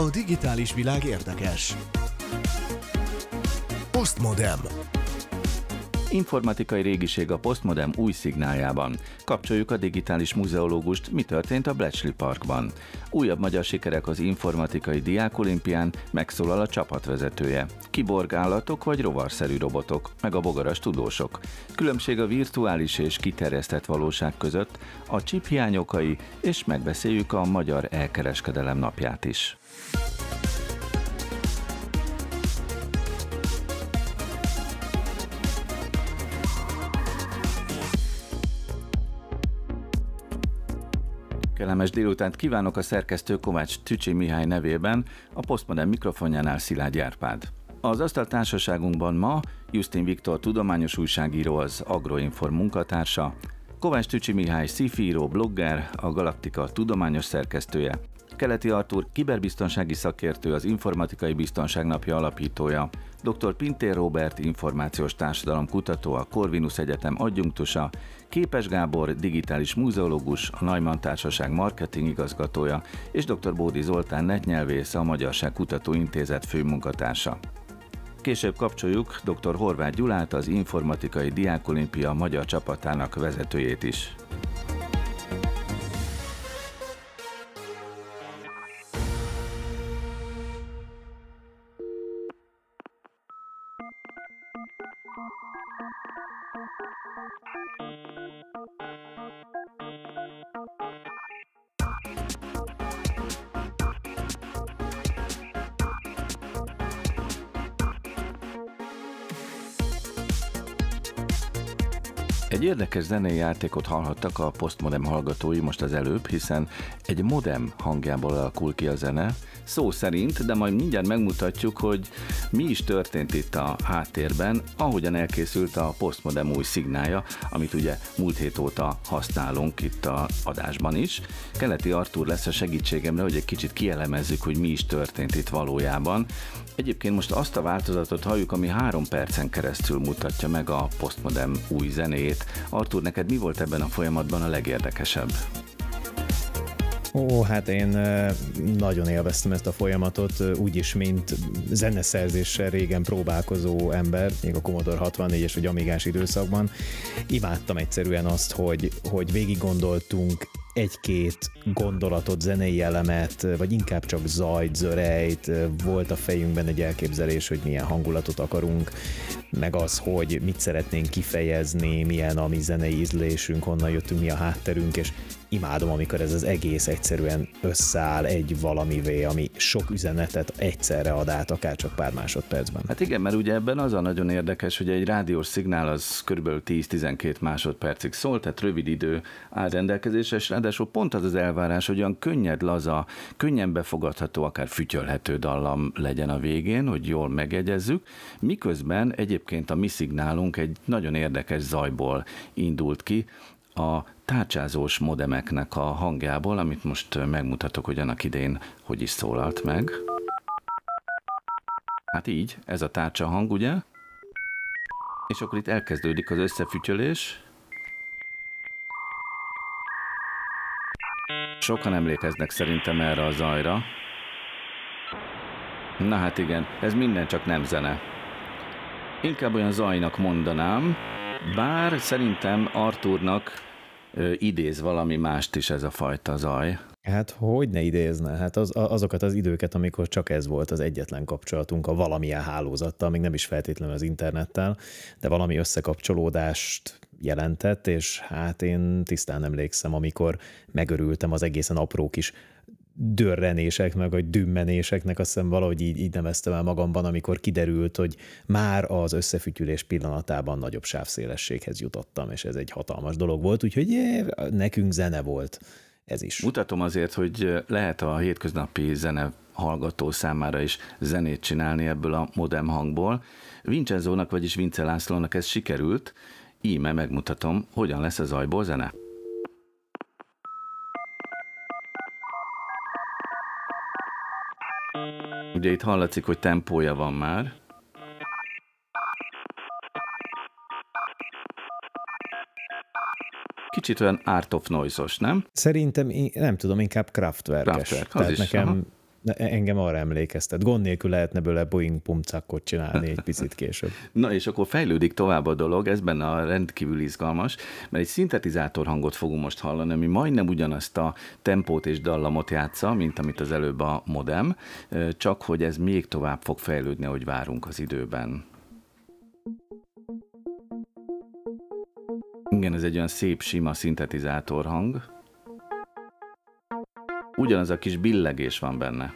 A digitális világ érdekes. Postmodem. Informatikai régiség a Postmodem új szignáljában. Kapcsoljuk a digitális muzeológust, mi történt a Bletchley Parkban. Újabb magyar sikerek az informatikai diákolimpián, megszólal a csapatvezetője. Kiborg állatok vagy rovarszerű robotok, meg a bogaras tudósok. Különbség a virtuális és kiterjesztett valóság között, a chip hiányokai, és megbeszéljük a magyar elkereskedelem napját is. Kellemes délutánt kívánok a szerkesztő Kovács Tücsi Mihály nevében, a Postmodern mikrofonjánál Szilágy Árpád. Az asztaltársaságunkban ma Justin Viktor tudományos újságíró, az Agroinform munkatársa, Kovács Tücsi Mihály szifíró, blogger, a Galaktika tudományos szerkesztője, Keleti Artur kiberbiztonsági szakértő, az Informatikai Biztonság Napja alapítója, dr. Pintér Robert információs társadalom kutató, a Corvinus Egyetem adjunktusa, Képes Gábor digitális múzeológus, a Neumann Társaság marketing igazgatója, és dr. Bódi Zoltán netnyelvész, a Magyarság Kutató Intézet főmunkatársa. Később kapcsoljuk dr. Horváth Gyulát, az Informatikai Diákolimpia magyar csapatának vezetőjét is. you Egy érdekes zenei játékot hallhattak a postmodem hallgatói most az előbb, hiszen egy modem hangjából alakul ki a zene, szó szerint, de majd mindjárt megmutatjuk, hogy mi is történt itt a háttérben, ahogyan elkészült a postmodem új szignálja, amit ugye múlt hét óta használunk itt a adásban is. Keleti Artur lesz a segítségemre, hogy egy kicsit kielemezzük, hogy mi is történt itt valójában. Egyébként most azt a változatot halljuk, ami három percen keresztül mutatja meg a postmodem új zenét. Artur, neked mi volt ebben a folyamatban a legérdekesebb? Ó, hát én nagyon élveztem ezt a folyamatot, úgyis, mint zeneszerzéssel régen próbálkozó ember, még a Commodore 64-es vagy Amigás időszakban. Imádtam egyszerűen azt, hogy, hogy végig gondoltunk egy-két gondolatot, zenei elemet, vagy inkább csak zajt, zörejt, volt a fejünkben egy elképzelés, hogy milyen hangulatot akarunk, meg az, hogy mit szeretnénk kifejezni, milyen a mi zenei ízlésünk, honnan jöttünk, mi a hátterünk, és imádom, amikor ez az egész egyszerűen összeáll egy valamivé, ami sok üzenetet egyszerre ad át, akár csak pár másodpercben. Hát igen, mert ugye ebben az a nagyon érdekes, hogy egy rádiós szignál az kb. 10-12 másodpercig szól, tehát rövid idő áll rendelkezésre, és ráadásul pont az az elvárás, hogy olyan könnyed, laza, könnyen befogadható, akár fütyölhető dallam legyen a végén, hogy jól megegyezzük, miközben egyébként a mi szignálunk egy nagyon érdekes zajból indult ki, a tárcsázós modemeknek a hangjából, amit most megmutatok, hogy annak idén hogy is szólalt meg. Hát így, ez a tárcsa hang, ugye? És akkor itt elkezdődik az összefütyölés. Sokan emlékeznek szerintem erre a zajra. Na hát igen, ez minden csak nem zene. Inkább olyan zajnak mondanám, bár szerintem Arthurnak idéz valami mást is ez a fajta zaj. Hát hogy ne idézne? Hát az, azokat az időket, amikor csak ez volt az egyetlen kapcsolatunk a valamilyen hálózattal, még nem is feltétlenül az internettel, de valami összekapcsolódást jelentett, és hát én tisztán emlékszem, amikor megörültem az egészen apró kis dörrenések, meg a dümmenéseknek, azt hiszem valahogy így, így neveztem el magamban, amikor kiderült, hogy már az összefütyülés pillanatában nagyobb sávszélességhez jutottam, és ez egy hatalmas dolog volt, úgyhogy jé, nekünk zene volt ez is. Mutatom azért, hogy lehet a hétköznapi zene hallgató számára is zenét csinálni ebből a modem hangból. Vincenzónak, vagyis Vince Lászlónak ez sikerült, íme megmutatom, hogyan lesz a zajból zene. Ugye itt hallatszik, hogy tempója van már. Kicsit olyan Art of Noise-os, nem? Szerintem, nem tudom, inkább Kraftwerk-es. Kraftwerk, az Tehát is, nekem aha. E- engem arra emlékeztet. Gond nélkül lehetne bőle Boeing pumcakot csinálni egy picit később. Na és akkor fejlődik tovább a dolog, ez benne a rendkívül izgalmas, mert egy szintetizátor hangot fogunk most hallani, ami majdnem ugyanazt a tempót és dallamot játsza, mint amit az előbb a modem, csak hogy ez még tovább fog fejlődni, ahogy várunk az időben. Igen, ez egy olyan szép, sima szintetizátor hang. Ugyanaz a kis billegés van benne.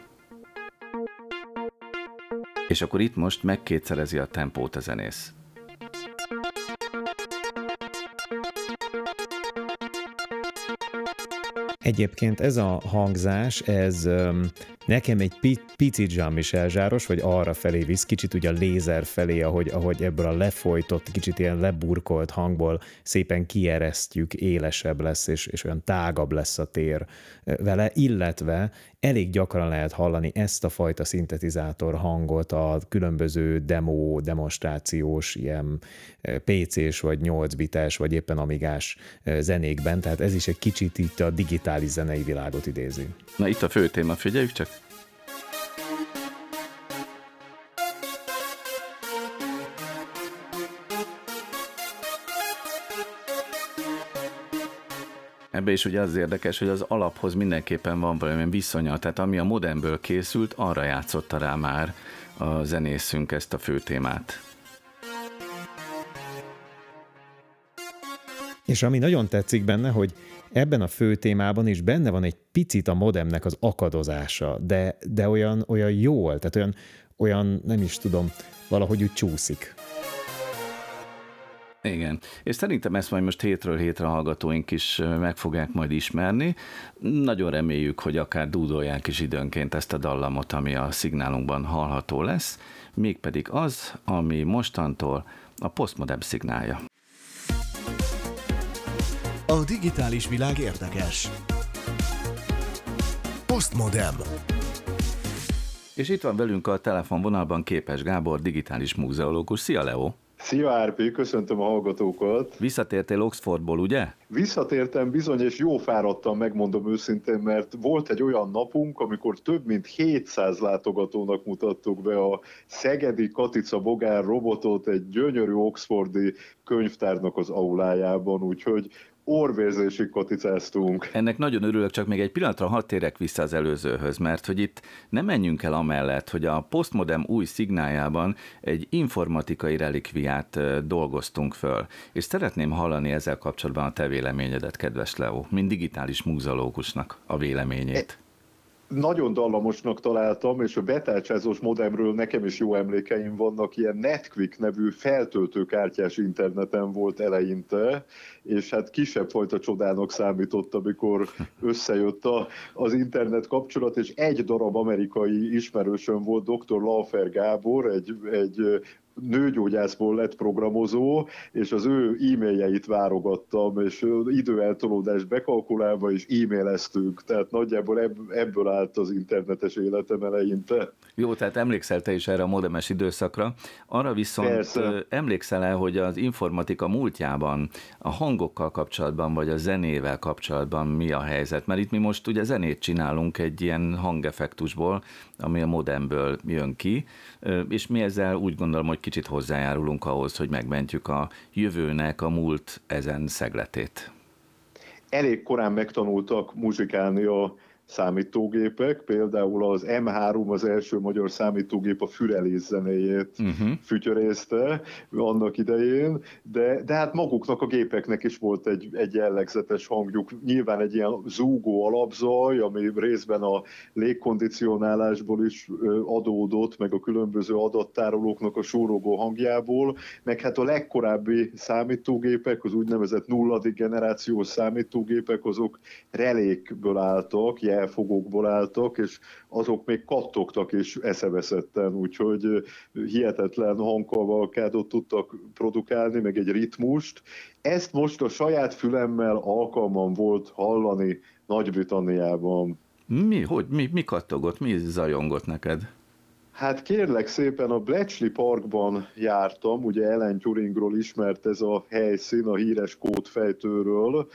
És akkor itt most megkétszerezi a tempót a zenész. Egyébként ez a hangzás, ez Nekem egy picit Jean-Michel vagy arra felé visz, kicsit ugye a lézer felé, ahogy, ahogy ebből a lefolytott, kicsit ilyen leburkolt hangból szépen kieresztjük, élesebb lesz, és, és olyan tágabb lesz a tér vele, illetve elég gyakran lehet hallani ezt a fajta szintetizátor hangot a különböző demo, demonstrációs, ilyen PC-s, vagy 8 bites, vagy éppen amigás zenékben, tehát ez is egy kicsit itt a digitális zenei világot idézi. Na itt a fő téma, figyeljük csak. Ebbe is ugye az érdekes, hogy az alaphoz mindenképpen van valamilyen viszonya, tehát ami a modemből készült, arra játszotta rá már a zenészünk ezt a fő témát. És ami nagyon tetszik benne, hogy ebben a fő témában is benne van egy picit a modemnek az akadozása, de, de olyan, olyan jól, tehát olyan, olyan, nem is tudom, valahogy úgy csúszik. Igen, és szerintem ezt majd most hétről hétre hallgatóink is meg fogják majd ismerni. Nagyon reméljük, hogy akár dúdolják is időnként ezt a dallamot, ami a szignálunkban hallható lesz, mégpedig az, ami mostantól a postmodern szignálja. A digitális világ érdekes. Postmodern. És itt van velünk a telefonvonalban Képes Gábor, digitális múzeológus. Szia, Leo! Szia Árpi, köszöntöm a hallgatókat. Visszatértél Oxfordból, ugye? Visszatértem bizony, és jó fáradtam, megmondom őszintén, mert volt egy olyan napunk, amikor több mint 700 látogatónak mutattuk be a Szegedi Katica Bogár robotot egy gyönyörű Oxfordi könyvtárnak az aulájában, úgyhogy orvérzésig koticáztunk. Ennek nagyon örülök, csak még egy pillanatra hadd térek vissza az előzőhöz, mert hogy itt nem menjünk el amellett, hogy a postmodem új szignájában egy informatikai relikviát dolgoztunk föl, és szeretném hallani ezzel kapcsolatban a te véleményedet, kedves Leo, mint digitális múzeológusnak a véleményét. E- nagyon dallamosnak találtam, és a betárcsázós modemről nekem is jó emlékeim vannak, ilyen Netquick nevű feltöltőkártyás interneten volt eleinte, és hát kisebb fajta csodának számított, amikor összejött a, az internet kapcsolat, és egy darab amerikai ismerősöm volt, dr. Laufer Gábor, egy, egy nőgyógyászból lett programozó, és az ő e-mailjeit várogattam, és időeltolódást bekalkulálva is e-maileztünk, tehát nagyjából ebből állt az internetes életem eleinte. Jó, tehát emlékszel te is erre a modemes időszakra. Arra viszont Persze. emlékszel el, hogy az informatika múltjában a hangokkal kapcsolatban, vagy a zenével kapcsolatban mi a helyzet? Mert itt mi most ugye zenét csinálunk egy ilyen hangeffektusból, ami a modemből jön ki, és mi ezzel úgy gondolom, hogy kicsit hozzájárulunk ahhoz, hogy megmentjük a jövőnek a múlt ezen szegletét. Elég korán megtanultak muzsikálni a számítógépek, például az M3 az első magyar számítógép a fürelés zenéjét uh-huh. fütyörészte annak idején, de, de hát maguknak a gépeknek is volt egy, egy jellegzetes hangjuk. Nyilván egy ilyen zúgó alapzaj, ami részben a légkondicionálásból is adódott, meg a különböző adattárolóknak a súrogó hangjából, meg hát a legkorábbi számítógépek, az úgynevezett nulladik generációs számítógépek, azok relékből álltak, elfogókból álltak, és azok még kattogtak és eszeveszetten, úgyhogy hihetetlen hangkavalkádot tudtak produkálni, meg egy ritmust. Ezt most a saját fülemmel alkalmam volt hallani Nagy-Britanniában. Mi, hogy, mi, mi kattogott, mi zajongott neked? Hát kérlek szépen, a Bletchley Parkban jártam, ugye Ellen Turingról ismert ez a helyszín, a híres kódfejtőről.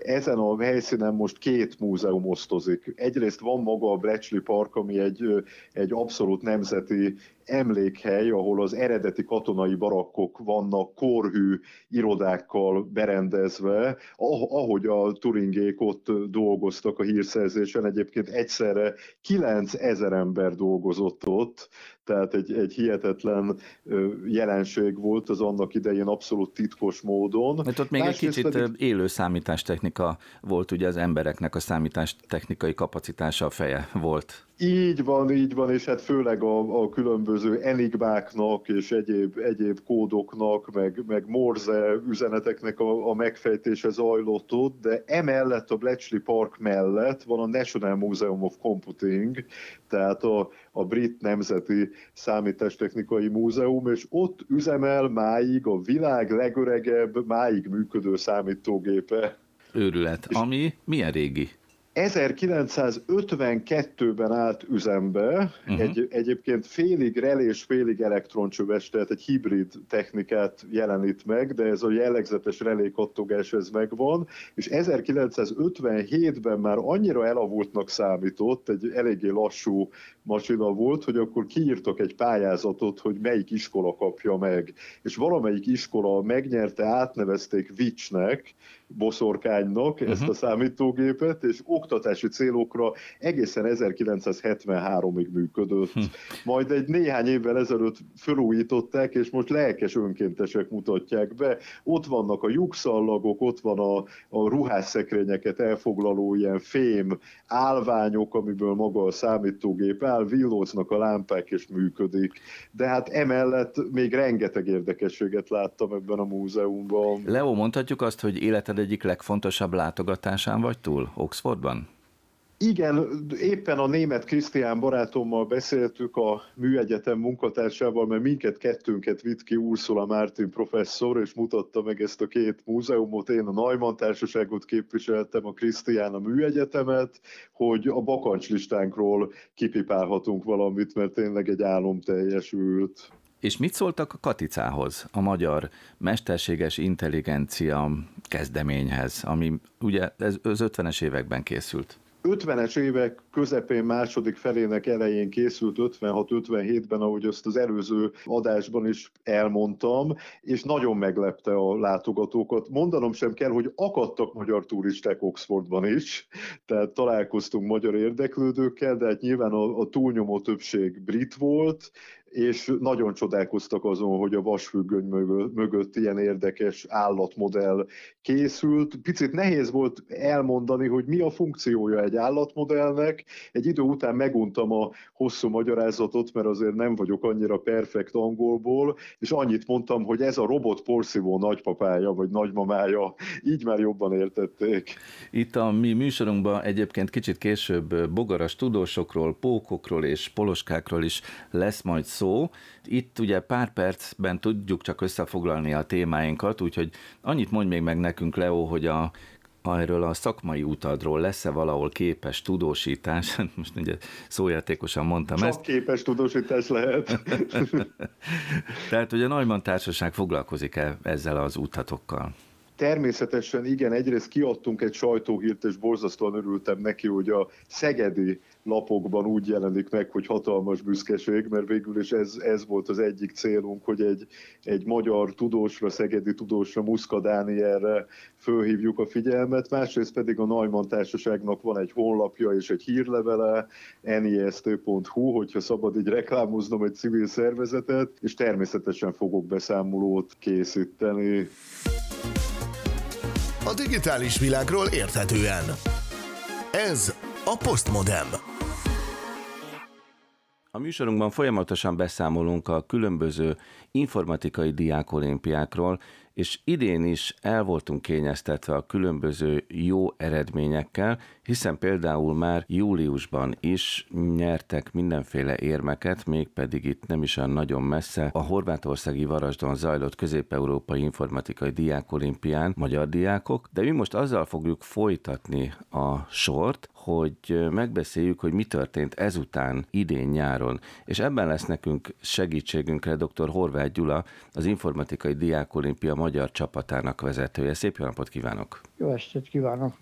Ezen a helyszínen most két múzeum osztozik. Egyrészt van maga a Bletchley Park, ami egy, egy abszolút nemzeti emlékhely, ahol az eredeti katonai barakkok vannak korhű irodákkal berendezve, ahogy a Turingék ott dolgoztak a hírszerzésen, egyébként egyszerre 9000 ember dolgozott ott, tehát egy, egy hihetetlen jelenség volt az annak idején abszolút titkos módon. Mert ott még Másrészt egy kicsit pedig... élő számítástechnika volt, ugye az embereknek a számítástechnikai kapacitása a feje volt. Így van, így van, és hát főleg a, a különböző enigmáknak és egyéb, egyéb kódoknak, meg, meg morze üzeneteknek a, a megfejtése zajlott ott, de emellett a Bletchley Park mellett van a National Museum of Computing, tehát a, a Brit Nemzeti Számítástechnikai Múzeum, és ott üzemel máig a világ legöregebb, máig működő számítógépe. Őrület. Ami milyen régi? 1952-ben állt üzembe, uh-huh. egy, egyébként félig relés, félig elektroncsöves, tehát egy hibrid technikát jelenít meg, de ez a jellegzetes relékattogás ez megvan, és 1957-ben már annyira elavultnak számított, egy eléggé lassú masina volt, hogy akkor kiírtak egy pályázatot, hogy melyik iskola kapja meg. És valamelyik iskola megnyerte, átnevezték Vicsnek, boszorkánynak ezt uh-huh. a számítógépet, és oktatási célokra egészen 1973-ig működött. Uh-huh. Majd egy néhány évvel ezelőtt felújították, és most lelkes önkéntesek mutatják be. Ott vannak a lyukszallagok, ott van a, a ruhásszekrényeket elfoglaló ilyen fém állványok, amiből maga a számítógép áll, villóznak a lámpák és működik. De hát emellett még rengeteg érdekességet láttam ebben a múzeumban. Leo, mondhatjuk azt, hogy életed egyik legfontosabb látogatásán vagy túl Oxfordban? Igen, éppen a német Krisztián barátommal beszéltük a műegyetem munkatársával, mert minket kettőnket vitt ki Ursula Martin professzor, és mutatta meg ezt a két múzeumot. Én a Neumann Társaságot képviseltem, a Krisztián a műegyetemet, hogy a bakancslistánkról kipipálhatunk valamit, mert tényleg egy álom teljesült. És mit szóltak a Katicához, a magyar mesterséges intelligencia kezdeményhez, ami ugye ez az 50-es években készült? 50-es évek közepén második felének elején készült 56-57-ben, ahogy azt az előző adásban is elmondtam, és nagyon meglepte a látogatókat. Mondanom sem kell, hogy akadtak magyar turisták Oxfordban is, tehát találkoztunk magyar érdeklődőkkel, de hát nyilván a, a túlnyomó többség brit volt, és nagyon csodálkoztak azon, hogy a vasfüggöny mögött, ilyen érdekes állatmodell készült. Picit nehéz volt elmondani, hogy mi a funkciója egy állatmodellnek. Egy idő után meguntam a hosszú magyarázatot, mert azért nem vagyok annyira perfekt angolból, és annyit mondtam, hogy ez a robot porszívó nagypapája, vagy nagymamája, így már jobban értették. Itt a mi műsorunkban egyébként kicsit később bogaras tudósokról, pókokról és poloskákról is lesz majd szó, szó. Itt ugye pár percben tudjuk csak összefoglalni a témáinkat, úgyhogy annyit mondj még meg nekünk, Leo, hogy a erről a szakmai utadról lesz-e valahol képes tudósítás? Most ugye szójátékosan mondtam Csak ezt. képes tudósítás lehet. Tehát, hogy a Neumann Társaság foglalkozik-e ezzel az úthatokkal? Természetesen igen, egyrészt kiadtunk egy sajtóhírt, és borzasztóan örültem neki, hogy a szegedi lapokban úgy jelenik meg, hogy hatalmas büszkeség, mert végül is ez, ez volt az egyik célunk, hogy egy, egy magyar tudósra, szegedi tudósra, Muszka Dánielre fölhívjuk a figyelmet, másrészt pedig a Neumann Társaságnak van egy honlapja és egy hírlevele, nist.hu, hogyha szabad így reklámoznom egy civil szervezetet, és természetesen fogok beszámolót készíteni. A digitális világról érthetően. Ez a Postmodem. A műsorunkban folyamatosan beszámolunk a különböző informatikai diákolimpiákról, és idén is el voltunk kényeztetve a különböző jó eredményekkel, hiszen például már júliusban is nyertek mindenféle érmeket, mégpedig itt nem is olyan nagyon messze. A horvátországi Varasdon zajlott közép-európai informatikai diákolimpián magyar diákok, de mi most azzal fogjuk folytatni a sort, hogy megbeszéljük, hogy mi történt ezután idén nyáron, és ebben lesz nekünk segítségünkre dr. Horváth Gyula, az Informatikai Diákolimpia magyar csapatának vezetője. Szép jó napot kívánok! Jó estét kívánok!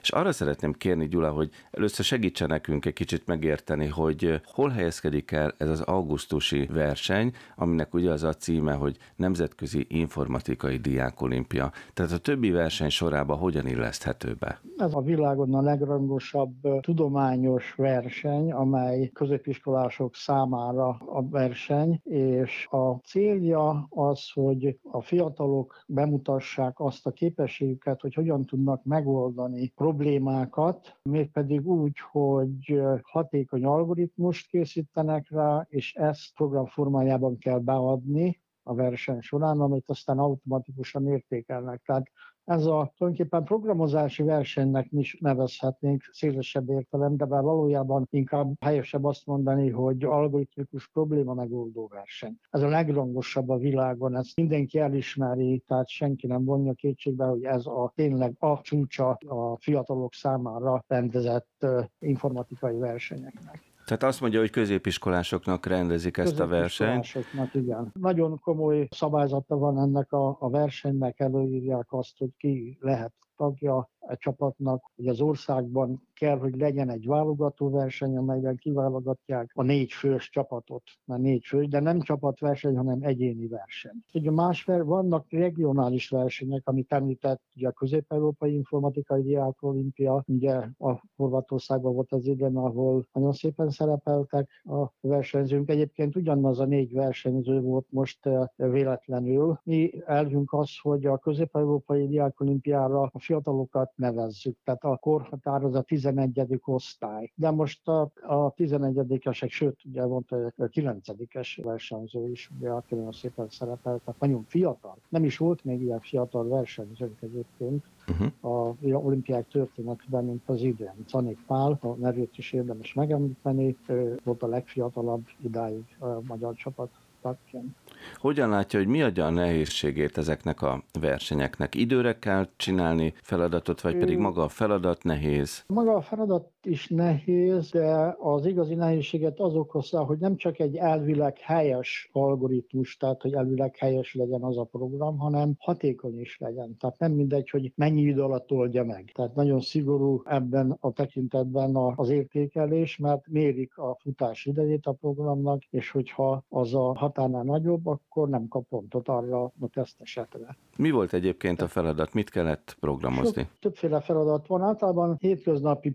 És arra szeretném kérni, Gyula, hogy először segítsen nekünk egy kicsit megérteni, hogy hol helyezkedik el ez az augusztusi verseny, aminek ugye az a címe, hogy Nemzetközi Informatikai Diákolimpia. Tehát a többi verseny sorába hogyan illeszthető be? Ez a világon a legrangosabb tudományos verseny, amely középiskolások számára a verseny, és a célja az, hogy a fiatalok bemutassák azt a képességüket, hogy hogyan tudnak megoldani problémákat, mégpedig úgy, hogy hatékony algoritmust készítenek rá, és ezt program formájában kell beadni a verseny során, amit aztán automatikusan értékelnek. Tehát ez a tulajdonképpen programozási versenynek is nevezhetnénk szélesebb értelemben, de bár valójában inkább helyesebb azt mondani, hogy algoritmikus probléma megoldó verseny. Ez a legrangosabb a világon, ezt mindenki elismeri, tehát senki nem vonja kétségbe, hogy ez a tényleg a csúcsa a fiatalok számára rendezett informatikai versenyeknek. Tehát azt mondja, hogy középiskolásoknak rendezik ezt a versenyt. igen. Nagyon komoly szabályzata van ennek a, a versenynek, előírják azt, hogy ki lehet tagja a csapatnak, hogy az országban kell, hogy legyen egy válogatóverseny, amelyben kiválogatják a négy fős csapatot, mert négy fős, de nem csapatverseny, hanem egyéni verseny. Ugye más ver, vannak regionális versenyek, amit említett, ugye a Közép-Európai Informatikai Diák Olimpia, ugye a Horvátországban volt az idén, ahol nagyon szépen szerepeltek a versenyzők. Egyébként ugyanaz a négy versenyző volt most eh, véletlenül. Mi elvünk az, hogy a Közép-Európai Diák Olimpiára a fiatalokat nevezzük, tehát a korhatár az a 11. osztály. De most a, a 11-esek, sőt, ugye volt a 9-es versenyző is, ugye, aki nagyon szépen szerepelt, tehát nagyon fiatal. Nem is volt még ilyen fiatal versenyzők egyébként, uh-huh. a olimpiák történetben, mint az idén. Canik Pál, a nevét is érdemes megemlíteni, ő volt a legfiatalabb idáig a magyar csapat tagként. Hogyan látja, hogy mi adja a nehézségét ezeknek a versenyeknek? Időre kell csinálni feladatot, vagy pedig maga a feladat nehéz? Maga a feladat is nehéz, de az igazi nehézséget az okozza, hogy nem csak egy elvileg helyes algoritmus, tehát hogy elvileg helyes legyen az a program, hanem hatékony is legyen. Tehát nem mindegy, hogy mennyi idő alatt oldja meg. Tehát nagyon szigorú ebben a tekintetben az értékelés, mert mérik a futás idejét a programnak, és hogyha az a határnál nagyobb, akkor nem kap pontot arra a teszt esetre. Mi volt egyébként a feladat? Mit kellett programozni? Sok, többféle feladat van. Általában hétköznapi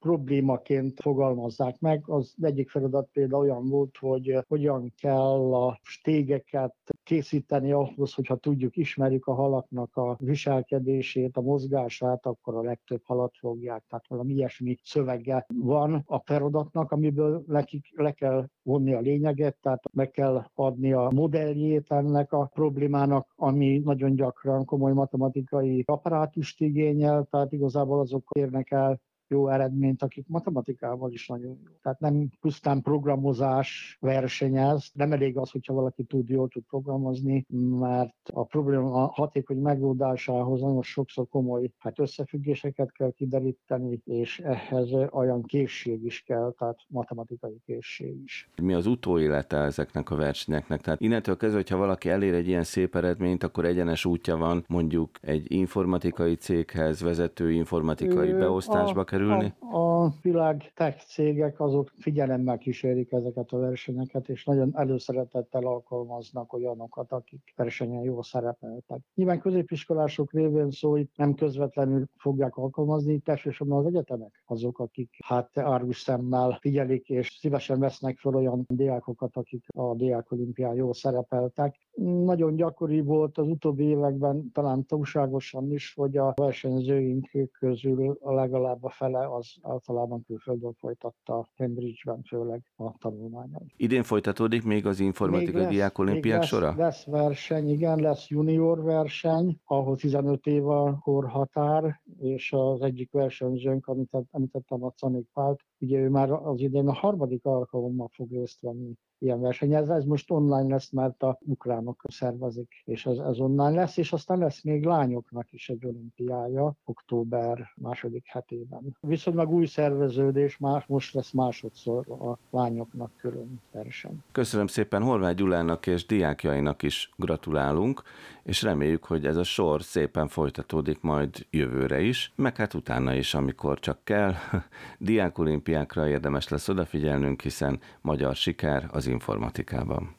problémaként fogalmazzák meg. Az egyik feladat például olyan volt, hogy hogyan kell a stégeket készíteni ahhoz, hogyha tudjuk, ismerjük a halaknak a viselkedését, a mozgását, akkor a legtöbb halat fogják. Tehát valami ilyesmi szövege van a feladatnak, amiből nekik le kell vonni a lényeget, tehát meg kell adni a modelljét ennek a problémának, ami nagyon gyakran komoly matematikai apparátust igényel, tehát igazából azok érnek el jó eredményt, akik matematikával is nagyon jó. Tehát nem pusztán programozás versenyez, nem elég az, hogyha valaki tud, jól tud programozni, mert a probléma hatékony megoldásához nagyon sokszor komoly hát összefüggéseket kell kideríteni, és ehhez olyan készség is kell, tehát matematikai készség is. Mi az utóélete ezeknek a versenyeknek? Tehát innentől kezdve, hogyha valaki elér egy ilyen szép eredményt, akkor egyenes útja van mondjuk egy informatikai céghez, vezető informatikai beosztásba a, kerülni? A, a világ tech cégek azok figyelemmel kísérik ezeket a versenyeket, és nagyon előszeretettel alkalmaznak olyanokat, akik versenyen jól szerepeltek. Nyilván középiskolások révén szó itt nem közvetlenül fogják alkalmazni, elsősorban az egyetemek azok, akik hát árus szemmel figyelik, és szívesen vesznek fel olyan diákokat, akik a diák olimpián jól szerepeltek. Nagyon gyakori volt az utóbbi években, talán túlságosan is, hogy a versenyzőink közül legalább a fele az általában külföldön folytatta Cambridge-ben főleg a tanulmányait. Idén folytatódik még az informatikai diák olimpiák sora? Lesz verseny, igen, lesz junior verseny, ahol 15 év a korhatár, és az egyik versenyzőnk, amit említettem a Canik Pált, ugye ő már az idén a harmadik alkalommal fog részt venni ilyen versenyez. Ez most online lesz, mert a ukrán olympiának szervezik, és ez, ez onnan lesz, és aztán lesz még lányoknak is egy olimpiája október második hetében. Viszonylag új szerveződés, más, most lesz másodszor a lányoknak külön verseny. Köszönöm szépen Horváth Gyulának és diákjainak is gratulálunk, és reméljük, hogy ez a sor szépen folytatódik majd jövőre is, meg hát utána is, amikor csak kell. Diákolimpiákra érdemes lesz odafigyelnünk, hiszen magyar siker az informatikában.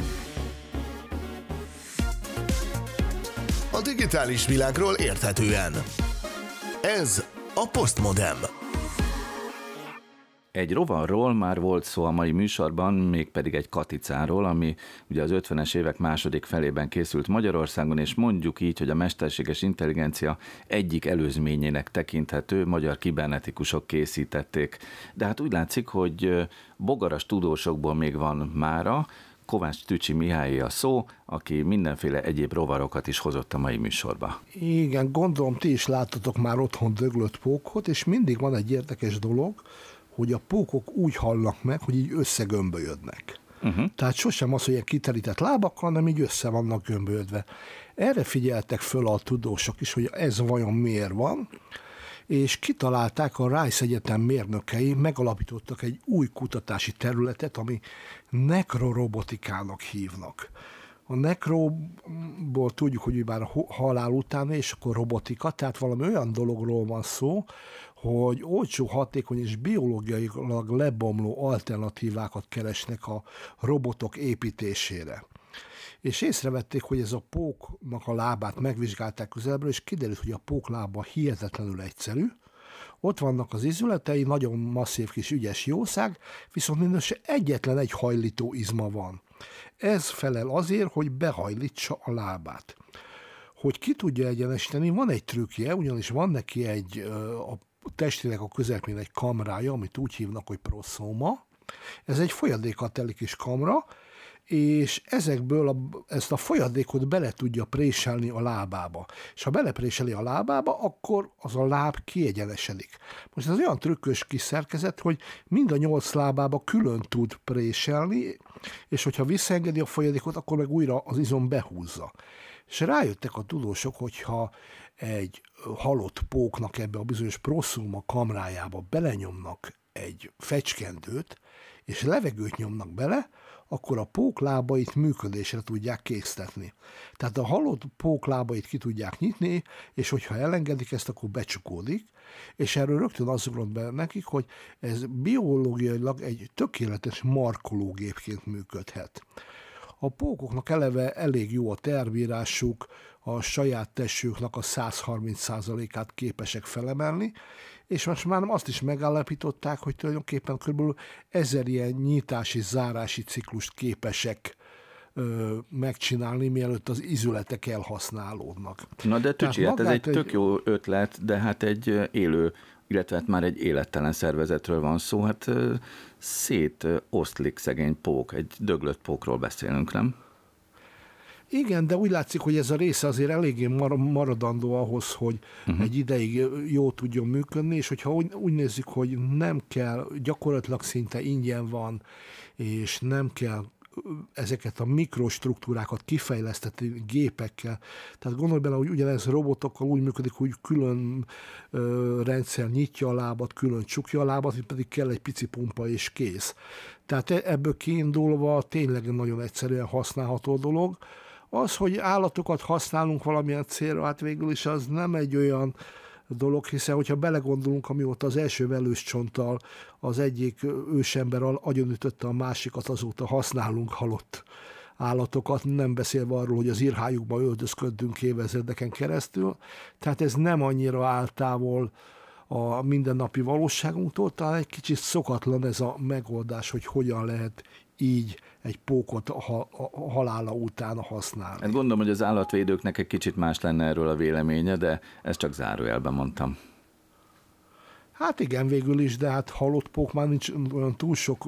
A digitális világról érthetően. Ez a Postmodem. Egy rovarról már volt szó a mai műsorban, mégpedig egy katicáról, ami ugye az 50-es évek második felében készült Magyarországon, és mondjuk így, hogy a mesterséges intelligencia egyik előzményének tekinthető magyar kibernetikusok készítették. De hát úgy látszik, hogy bogaras tudósokból még van mára, Kovács Tücsi Mihály a szó, aki mindenféle egyéb rovarokat is hozott a mai műsorba. Igen, gondolom ti is láttatok már otthon döglött pókot, és mindig van egy érdekes dolog, hogy a pókok úgy hallnak meg, hogy így összegömbölyödnek. Uh-huh. Tehát sosem az, hogy egy kiterített lábakkal, hanem így össze vannak gömbölyödve. Erre figyeltek föl a tudósok is, hogy ez vajon miért van, és kitalálták a Rice Egyetem mérnökei, megalapítottak egy új kutatási területet, ami nekrorobotikának hívnak. A nekróból tudjuk, hogy már a halál után, és akkor robotika, tehát valami olyan dologról van szó, hogy olcsó, hatékony és biológiailag lebomló alternatívákat keresnek a robotok építésére. És észrevették, hogy ez a póknak a lábát megvizsgálták közelből, és kiderült, hogy a pók lába hihetetlenül egyszerű, ott vannak az izületei, nagyon masszív kis ügyes jószág, viszont mindössze egyetlen egy hajlító izma van. Ez felel azért, hogy behajlítsa a lábát. Hogy ki tudja egyenesíteni, van egy trükkje, ugyanis van neki egy a testének a közepén egy kamrája, amit úgy hívnak, hogy proszóma. Ez egy folyadékat telik kis kamra, és ezekből a, ezt a folyadékot bele tudja préselni a lábába. És ha belepréseli a lábába, akkor az a láb kiegyenesedik. Most ez olyan trükkös kis szerkezet, hogy mind a nyolc lábába külön tud préselni, és hogyha visszaengedi a folyadékot, akkor meg újra az izom behúzza. És rájöttek a tudósok, hogyha egy halott póknak ebbe a bizonyos proszuma kamrájába belenyomnak egy fecskendőt, és levegőt nyomnak bele, akkor a póklábait működésre tudják késztetni. Tehát a halott póklábait ki tudják nyitni, és hogyha elengedik ezt, akkor becsukódik, és erről rögtön az ugrott be nekik, hogy ez biológiailag egy tökéletes markológépként működhet. A pókoknak eleve elég jó a tervírásuk, a saját testüknek a 130%-át képesek felemelni, és most már azt is megállapították, hogy tulajdonképpen kb. ezer ilyen nyitási, zárási ciklust képesek ö, megcsinálni, mielőtt az izületek elhasználódnak. Na de Tücsi, hát ez egy tök jó ötlet, de hát egy élő illetve hát már egy élettelen szervezetről van szó, hát szét oszlik szegény pók, egy döglött pókról beszélünk, nem? Igen, de úgy látszik, hogy ez a része azért eléggé maradandó ahhoz, hogy uh-huh. egy ideig jó tudjon működni, és hogyha úgy, úgy nézzük, hogy nem kell, gyakorlatilag szinte ingyen van, és nem kell ezeket a mikrostruktúrákat kifejleszteti gépekkel. Tehát gondolj bele, hogy ugyanez robotokkal úgy működik, hogy külön ö, rendszer nyitja a lábat, külön csukja a lábat, itt pedig kell egy pici pumpa és kész. Tehát e, ebből kiindulva tényleg nagyon egyszerűen használható dolog. Az, hogy állatokat használunk valamilyen célra, hát végül is az nem egy olyan dolog, hiszen hogyha belegondolunk, amióta az első velős csonttal az egyik ősember agyonütötte a másikat, azóta használunk halott állatokat, nem beszélve arról, hogy az írhájukba öldözködünk évezredeken keresztül. Tehát ez nem annyira áll távol a mindennapi valóságunktól, talán egy kicsit szokatlan ez a megoldás, hogy hogyan lehet így egy pókot a, a halála után használni. Hát gondolom, hogy az állatvédőknek egy kicsit más lenne erről a véleménye, de ezt csak zárójelben mondtam. Hát igen, végül is, de hát halott pók már nincs olyan túl sok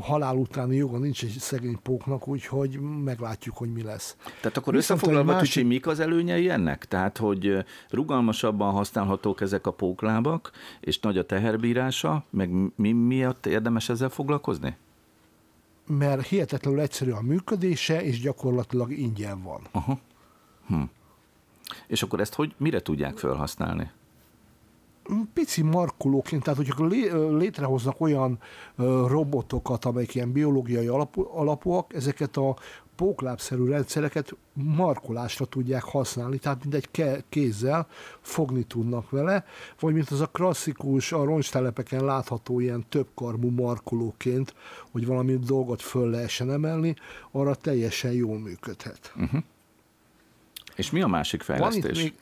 halál utáni joga nincs egy szegény póknak, úgyhogy meglátjuk, hogy mi lesz. Tehát akkor Viszont összefoglalva, másik... Tücsi, mik az előnyei ennek? Tehát, hogy rugalmasabban használhatók ezek a póklábak, és nagy a teherbírása, meg mi miatt érdemes ezzel foglalkozni? mert hihetetlenül egyszerű a működése, és gyakorlatilag ingyen van. Aha. Hm. És akkor ezt hogy, mire tudják felhasználni? Pici markolóként, tehát hogyha létrehoznak olyan robotokat, amelyek ilyen biológiai alapú, alapúak, ezeket a póklábszerű rendszereket markolásra tudják használni, tehát mindegy kézzel fogni tudnak vele, vagy mint az a klasszikus, a roncstelepeken látható ilyen többkarmú markolóként, hogy valami dolgot föl lehessen emelni, arra teljesen jól működhet. Uh-huh. És mi a másik fejlesztés? Van itt még,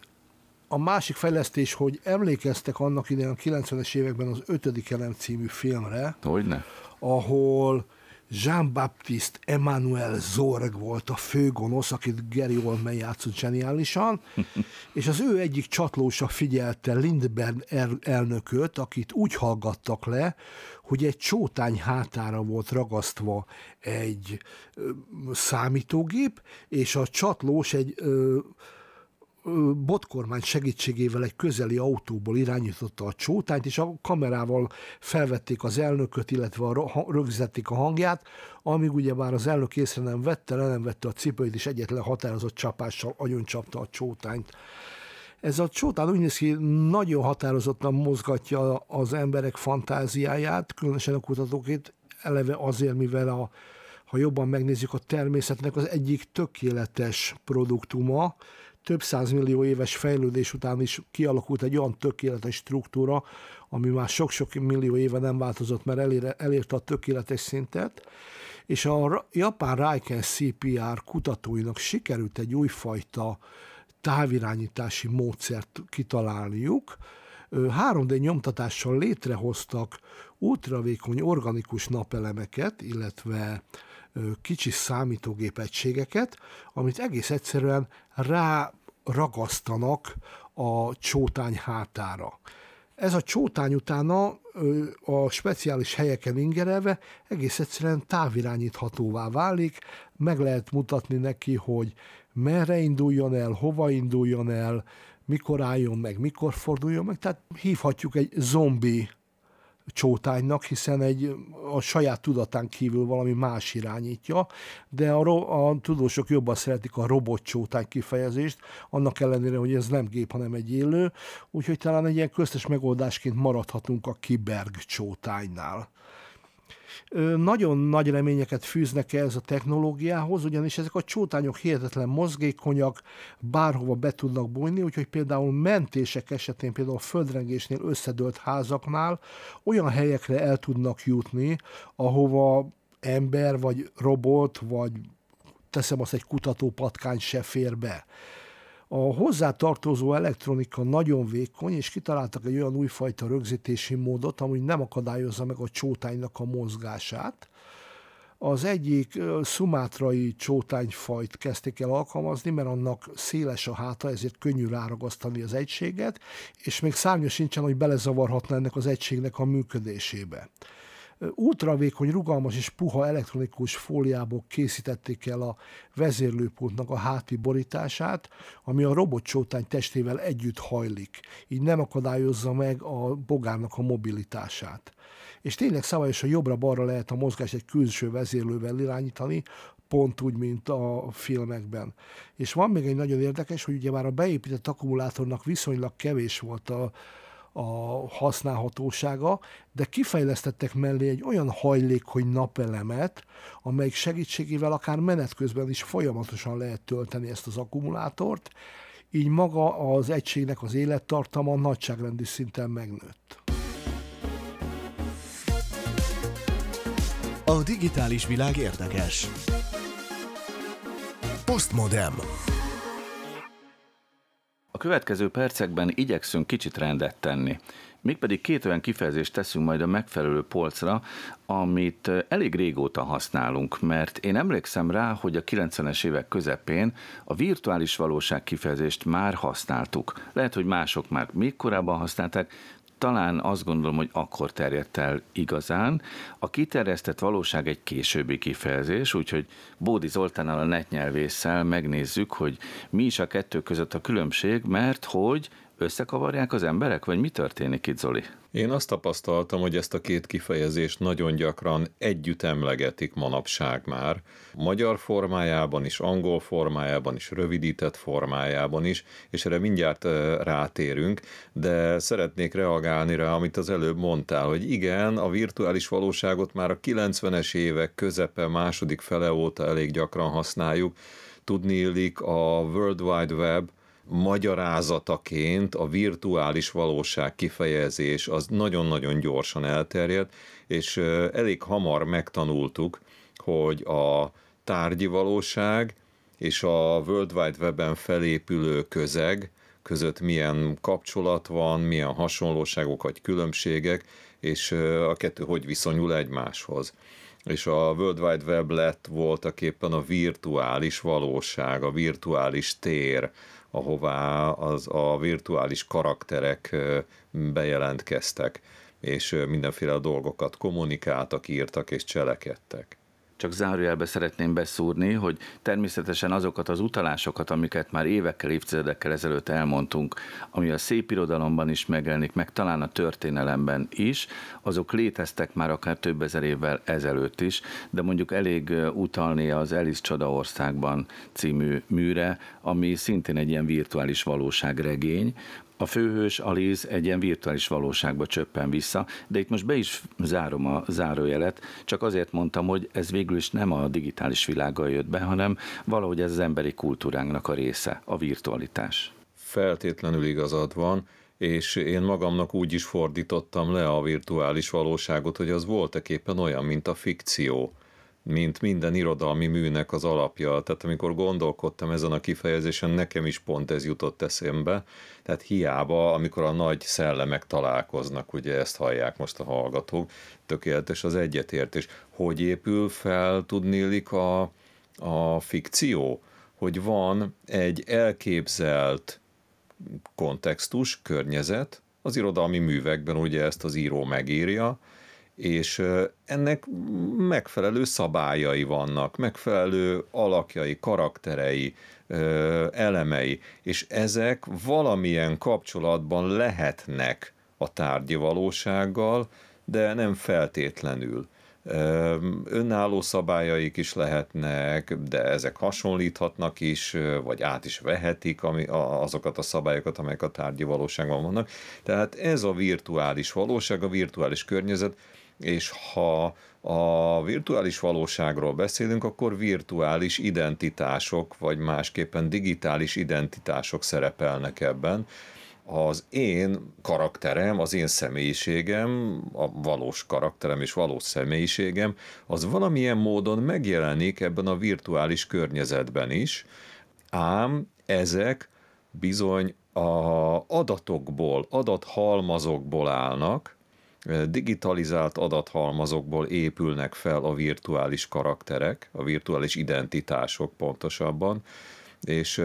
a másik fejlesztés, hogy emlékeztek annak idején a 90-es években az ötödik elem című filmre, Hogyne? ahol Jean-Baptiste Emmanuel Zorg volt a főgonosz, akit Gary Oldman játszott zseniálisan, és az ő egyik csatlósa figyelte Lindbergh elnököt, akit úgy hallgattak le, hogy egy csótány hátára volt ragasztva egy ö, számítógép, és a csatlós egy ö, botkormány segítségével egy közeli autóból irányította a csótányt, és a kamerával felvették az elnököt, illetve a, rögzítették a hangját, amíg ugye már az elnök észre nem vette, le nem vette a cipőit, és egyetlen határozott csapással agyoncsapta a csótányt. Ez a csótán úgy néz ki, nagyon határozottan mozgatja az emberek fantáziáját, különösen a kutatókét, eleve azért, mivel a, ha jobban megnézzük a természetnek az egyik tökéletes produktuma, több millió éves fejlődés után is kialakult egy olyan tökéletes struktúra, ami már sok-sok millió éve nem változott, mert elére, elérte a tökéletes szintet, és a japán Raiken CPR kutatóinak sikerült egy újfajta távirányítási módszert kitalálniuk, 3D nyomtatással létrehoztak ultravékony organikus napelemeket, illetve kicsi számítógép egységeket, amit egész egyszerűen rá ragasztanak a csótány hátára. Ez a csótány utána a speciális helyeken ingerelve egész egyszerűen távirányíthatóvá válik, meg lehet mutatni neki, hogy merre induljon el, hova induljon el, mikor álljon meg, mikor forduljon meg, tehát hívhatjuk egy zombi csótánynak, hiszen egy, a saját tudatán kívül valami más irányítja, de a, a tudósok jobban szeretik a robot csótány kifejezést, annak ellenére, hogy ez nem gép, hanem egy élő, úgyhogy talán egy ilyen köztes megoldásként maradhatunk a kiberg csótánynál nagyon nagy reményeket fűznek ez a technológiához, ugyanis ezek a csótányok hihetetlen mozgékonyak, bárhova be tudnak bújni, úgyhogy például mentések esetén, például földrengésnél összedőlt házaknál olyan helyekre el tudnak jutni, ahova ember, vagy robot, vagy teszem azt egy kutatópatkány se fér be. A hozzátartozó elektronika nagyon vékony, és kitaláltak egy olyan újfajta rögzítési módot, ami nem akadályozza meg a csótánynak a mozgását. Az egyik szumátrai csótányfajt kezdték el alkalmazni, mert annak széles a háta, ezért könnyű ráragasztani az egységet, és még szárnya sincsen, hogy belezavarhatna ennek az egységnek a működésébe ultravékony, rugalmas és puha elektronikus fóliából készítették el a vezérlőpultnak a háti borítását, ami a robotcsótány testével együtt hajlik, így nem akadályozza meg a bogárnak a mobilitását. És tényleg szabályosan jobbra-balra lehet a mozgás egy külső vezérlővel irányítani, pont úgy, mint a filmekben. És van még egy nagyon érdekes, hogy ugye már a beépített akkumulátornak viszonylag kevés volt a, a használhatósága, de kifejlesztettek mellé egy olyan hajlékony napelemet, amelyik segítségével akár menet közben is folyamatosan lehet tölteni ezt az akkumulátort, így maga az egységnek az élettartama nagyságrendi szinten megnőtt. A digitális világ érdekes. Postmodem. A következő percekben igyekszünk kicsit rendet tenni. Mégpedig két olyan kifejezést teszünk majd a megfelelő polcra, amit elég régóta használunk, mert én emlékszem rá, hogy a 90-es évek közepén a virtuális valóság kifejezést már használtuk. Lehet, hogy mások már még korábban használták, talán azt gondolom, hogy akkor terjedt el igazán. A kiterjesztett valóság egy későbbi kifejezés, úgyhogy Bódi Zoltánnal a netnyelvésszel megnézzük, hogy mi is a kettő között a különbség, mert hogy Összekavarják az emberek, vagy mi történik itt, Zoli? Én azt tapasztaltam, hogy ezt a két kifejezést nagyon gyakran együtt emlegetik manapság már. Magyar formájában is, angol formájában is, rövidített formájában is, és erre mindjárt rátérünk, de szeretnék reagálni rá, amit az előbb mondtál, hogy igen, a virtuális valóságot már a 90-es évek közepe, második fele óta elég gyakran használjuk. Tudni illik a World Wide Web magyarázataként a virtuális valóság kifejezés az nagyon-nagyon gyorsan elterjedt, és elég hamar megtanultuk, hogy a tárgyi valóság és a World Wide Web-en felépülő közeg között milyen kapcsolat van, milyen hasonlóságok vagy különbségek, és a kettő hogy viszonyul egymáshoz. És a World Wide Web lett voltak éppen a virtuális valóság, a virtuális tér, ahová az a virtuális karakterek bejelentkeztek, és mindenféle dolgokat kommunikáltak, írtak és cselekedtek. Csak zárójelbe szeretném beszúrni, hogy természetesen azokat az utalásokat, amiket már évekkel, évtizedekkel ezelőtt elmondtunk, ami a szép irodalomban is megjelenik, meg talán a történelemben is, azok léteztek már akár több ezer évvel ezelőtt is, de mondjuk elég utalni az Alice Csodaországban című műre, ami szintén egy ilyen virtuális valóságregény, a főhős Aliz egy ilyen virtuális valóságba csöppen vissza, de itt most be is zárom a zárójelet, csak azért mondtam, hogy ez végül is nem a digitális világgal jött be, hanem valahogy ez az emberi kultúránknak a része, a virtualitás. Feltétlenül igazad van, és én magamnak úgy is fordítottam le a virtuális valóságot, hogy az voltak éppen olyan, mint a fikció mint minden irodalmi műnek az alapja. Tehát amikor gondolkodtam ezen a kifejezésen, nekem is pont ez jutott eszembe. Tehát hiába, amikor a nagy szellemek találkoznak, ugye ezt hallják most a hallgatók, tökéletes az egyetértés. Hogy épül fel, tudnélik a, a fikció? Hogy van egy elképzelt kontextus, környezet, az irodalmi művekben ugye ezt az író megírja, és ennek megfelelő szabályai vannak, megfelelő alakjai, karakterei, elemei, és ezek valamilyen kapcsolatban lehetnek a tárgyi valósággal, de nem feltétlenül. Önálló szabályaik is lehetnek, de ezek hasonlíthatnak is, vagy át is vehetik azokat a szabályokat, amelyek a tárgyi valóságban vannak. Tehát ez a virtuális valóság, a virtuális környezet és ha a virtuális valóságról beszélünk, akkor virtuális identitások, vagy másképpen digitális identitások szerepelnek ebben. Az én karakterem, az én személyiségem, a valós karakterem és valós személyiségem, az valamilyen módon megjelenik ebben a virtuális környezetben is, ám ezek bizony a adatokból, adathalmazokból állnak, digitalizált adathalmazokból épülnek fel a virtuális karakterek, a virtuális identitások pontosabban, és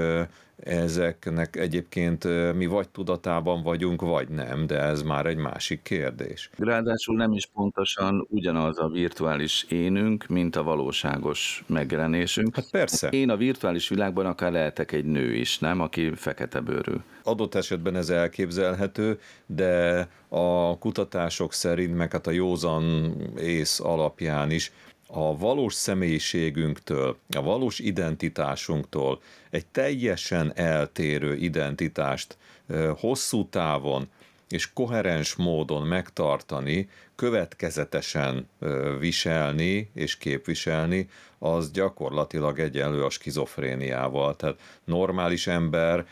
ezeknek egyébként mi vagy tudatában vagyunk, vagy nem, de ez már egy másik kérdés. Ráadásul nem is pontosan ugyanaz a virtuális énünk, mint a valóságos megjelenésünk. Hát persze. Én a virtuális világban akár lehetek egy nő is, nem? Aki fekete bőrű. Adott esetben ez elképzelhető, de a kutatások szerint, meg hát a józan ész alapján is a valós személyiségünktől, a valós identitásunktól egy teljesen eltérő identitást hosszú távon és koherens módon megtartani, következetesen viselni és képviselni, az gyakorlatilag egyenlő a skizofréniával. Tehát normális ember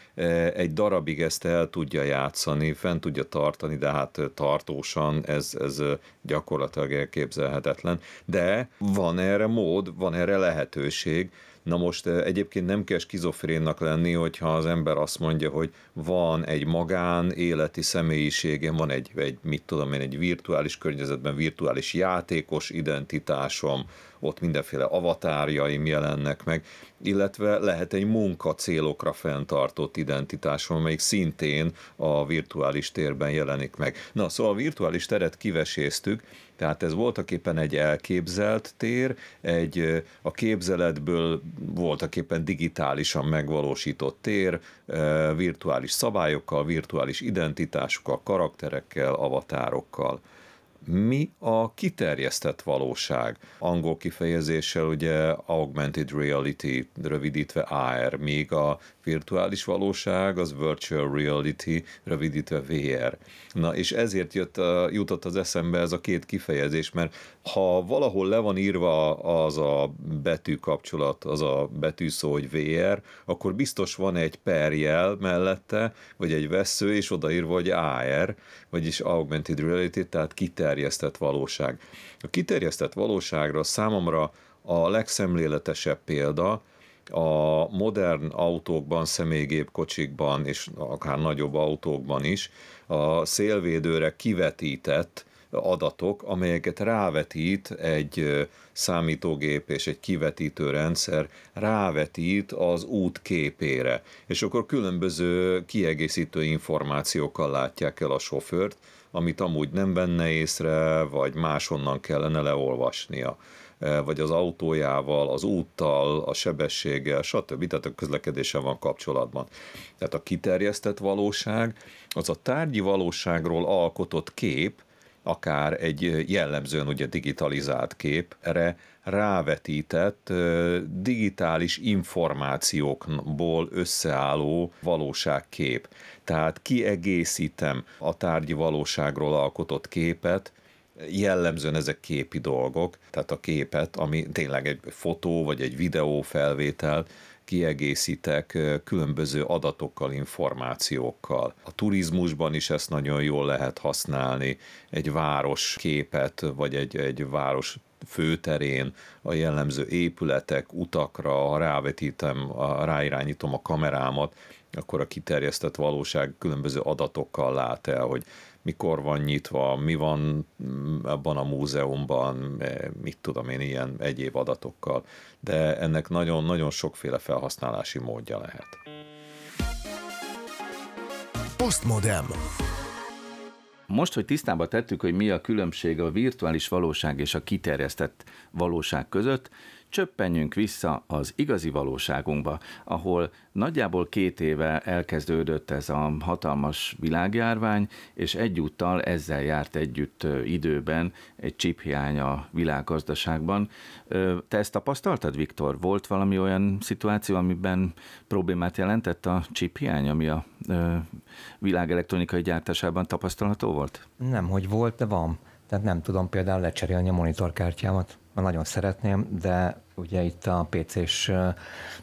egy darabig ezt el tudja játszani, fent tudja tartani, de hát tartósan ez, ez gyakorlatilag elképzelhetetlen. De van erre mód, van erre lehetőség, Na most egyébként nem kell skizofrénnak lenni, hogyha az ember azt mondja, hogy van egy magán életi személyiségem, van egy, egy mit tudom én, egy virtuális környezet, környezetben virtuális játékos identitásom, ott mindenféle avatárjaim jelennek meg, illetve lehet egy munka célokra fenntartott identitásom, amelyik szintén a virtuális térben jelenik meg. Na, szóval a virtuális teret kiveséztük, tehát ez voltak éppen egy elképzelt tér, egy a képzeletből voltak éppen digitálisan megvalósított tér, virtuális szabályokkal, virtuális identitásokkal, karakterekkel, avatárokkal mi a kiterjesztett valóság. Angol kifejezéssel ugye augmented reality, rövidítve AR, míg a virtuális valóság az virtual reality, rövidítve VR. Na és ezért jött, jutott az eszembe ez a két kifejezés, mert ha valahol le van írva az a betű kapcsolat, az a betűszó, hogy VR, akkor biztos van egy perjel mellette, vagy egy vesző, és odaírva, hogy AR, vagyis augmented reality, tehát kiterjesztett valóság. A kiterjesztett valóságra számomra a legszemléletesebb példa, a modern autókban, személygépkocsikban és akár nagyobb autókban is a szélvédőre kivetített adatok, amelyeket rávetít egy számítógép és egy kivetítő rendszer, rávetít az út képére, és akkor különböző kiegészítő információkkal látják el a sofőrt, amit amúgy nem venne észre, vagy máshonnan kellene leolvasnia vagy az autójával, az úttal, a sebességgel, stb. Tehát a közlekedéssel van kapcsolatban. Tehát a kiterjesztett valóság az a tárgyi valóságról alkotott kép, akár egy jellemzően ugye digitalizált kép, erre rávetített digitális információkból összeálló valóságkép. Tehát kiegészítem a tárgyi valóságról alkotott képet, jellemzően ezek képi dolgok, tehát a képet, ami tényleg egy fotó vagy egy videó felvétel, kiegészítek különböző adatokkal, információkkal. A turizmusban is ezt nagyon jól lehet használni, egy város képet, vagy egy, egy város főterén, a jellemző épületek, utakra, rávetítem, ráirányítom a kamerámat, akkor a kiterjesztett valóság különböző adatokkal lát el, hogy mikor van nyitva, mi van abban a múzeumban, e, mit tudom én, ilyen egyéb adatokkal, de ennek nagyon-nagyon sokféle felhasználási módja lehet. Postmodem. Most, hogy tisztába tettük, hogy mi a különbség a virtuális valóság és a kiterjesztett valóság között, csöppenjünk vissza az igazi valóságunkba, ahol nagyjából két éve elkezdődött ez a hatalmas világjárvány, és egyúttal ezzel járt együtt időben egy csiphiány a világgazdaságban. Te ezt tapasztaltad, Viktor? Volt valami olyan szituáció, amiben problémát jelentett a csiphiány, ami a világ elektronikai gyártásában tapasztalható volt? Nem, hogy volt, de van. Tehát nem tudom például lecserélni a monitorkártyámat nagyon szeretném, de ugye itt a PC-s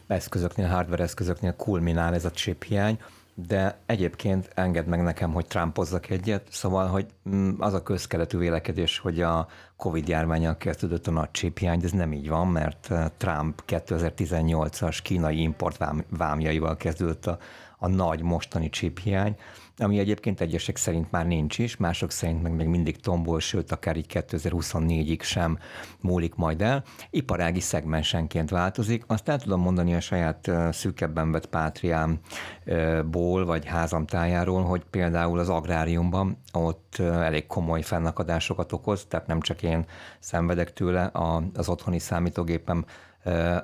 eszközöknél, hardware eszközöknél kulminál ez a chip hiány, de egyébként enged meg nekem, hogy Trumpozzak egyet, szóval, hogy mm, az a közkeletű vélekedés, hogy a Covid járványal kezdődött a nagy chip hiány, de ez nem így van, mert Trump 2018-as kínai import vámjaival kezdődött a, a nagy mostani chip hiány, ami egyébként egyesek szerint már nincs is, mások szerint meg még mindig tombol, sőt, akár így 2024-ig sem múlik majd el. Iparági szegmensenként változik. Azt el tudom mondani a saját szűkebben vett pátriámból, vagy házamtájáról, hogy például az agráriumban ott elég komoly fennakadásokat okoz, tehát nem csak én szenvedek tőle az otthoni számítógépem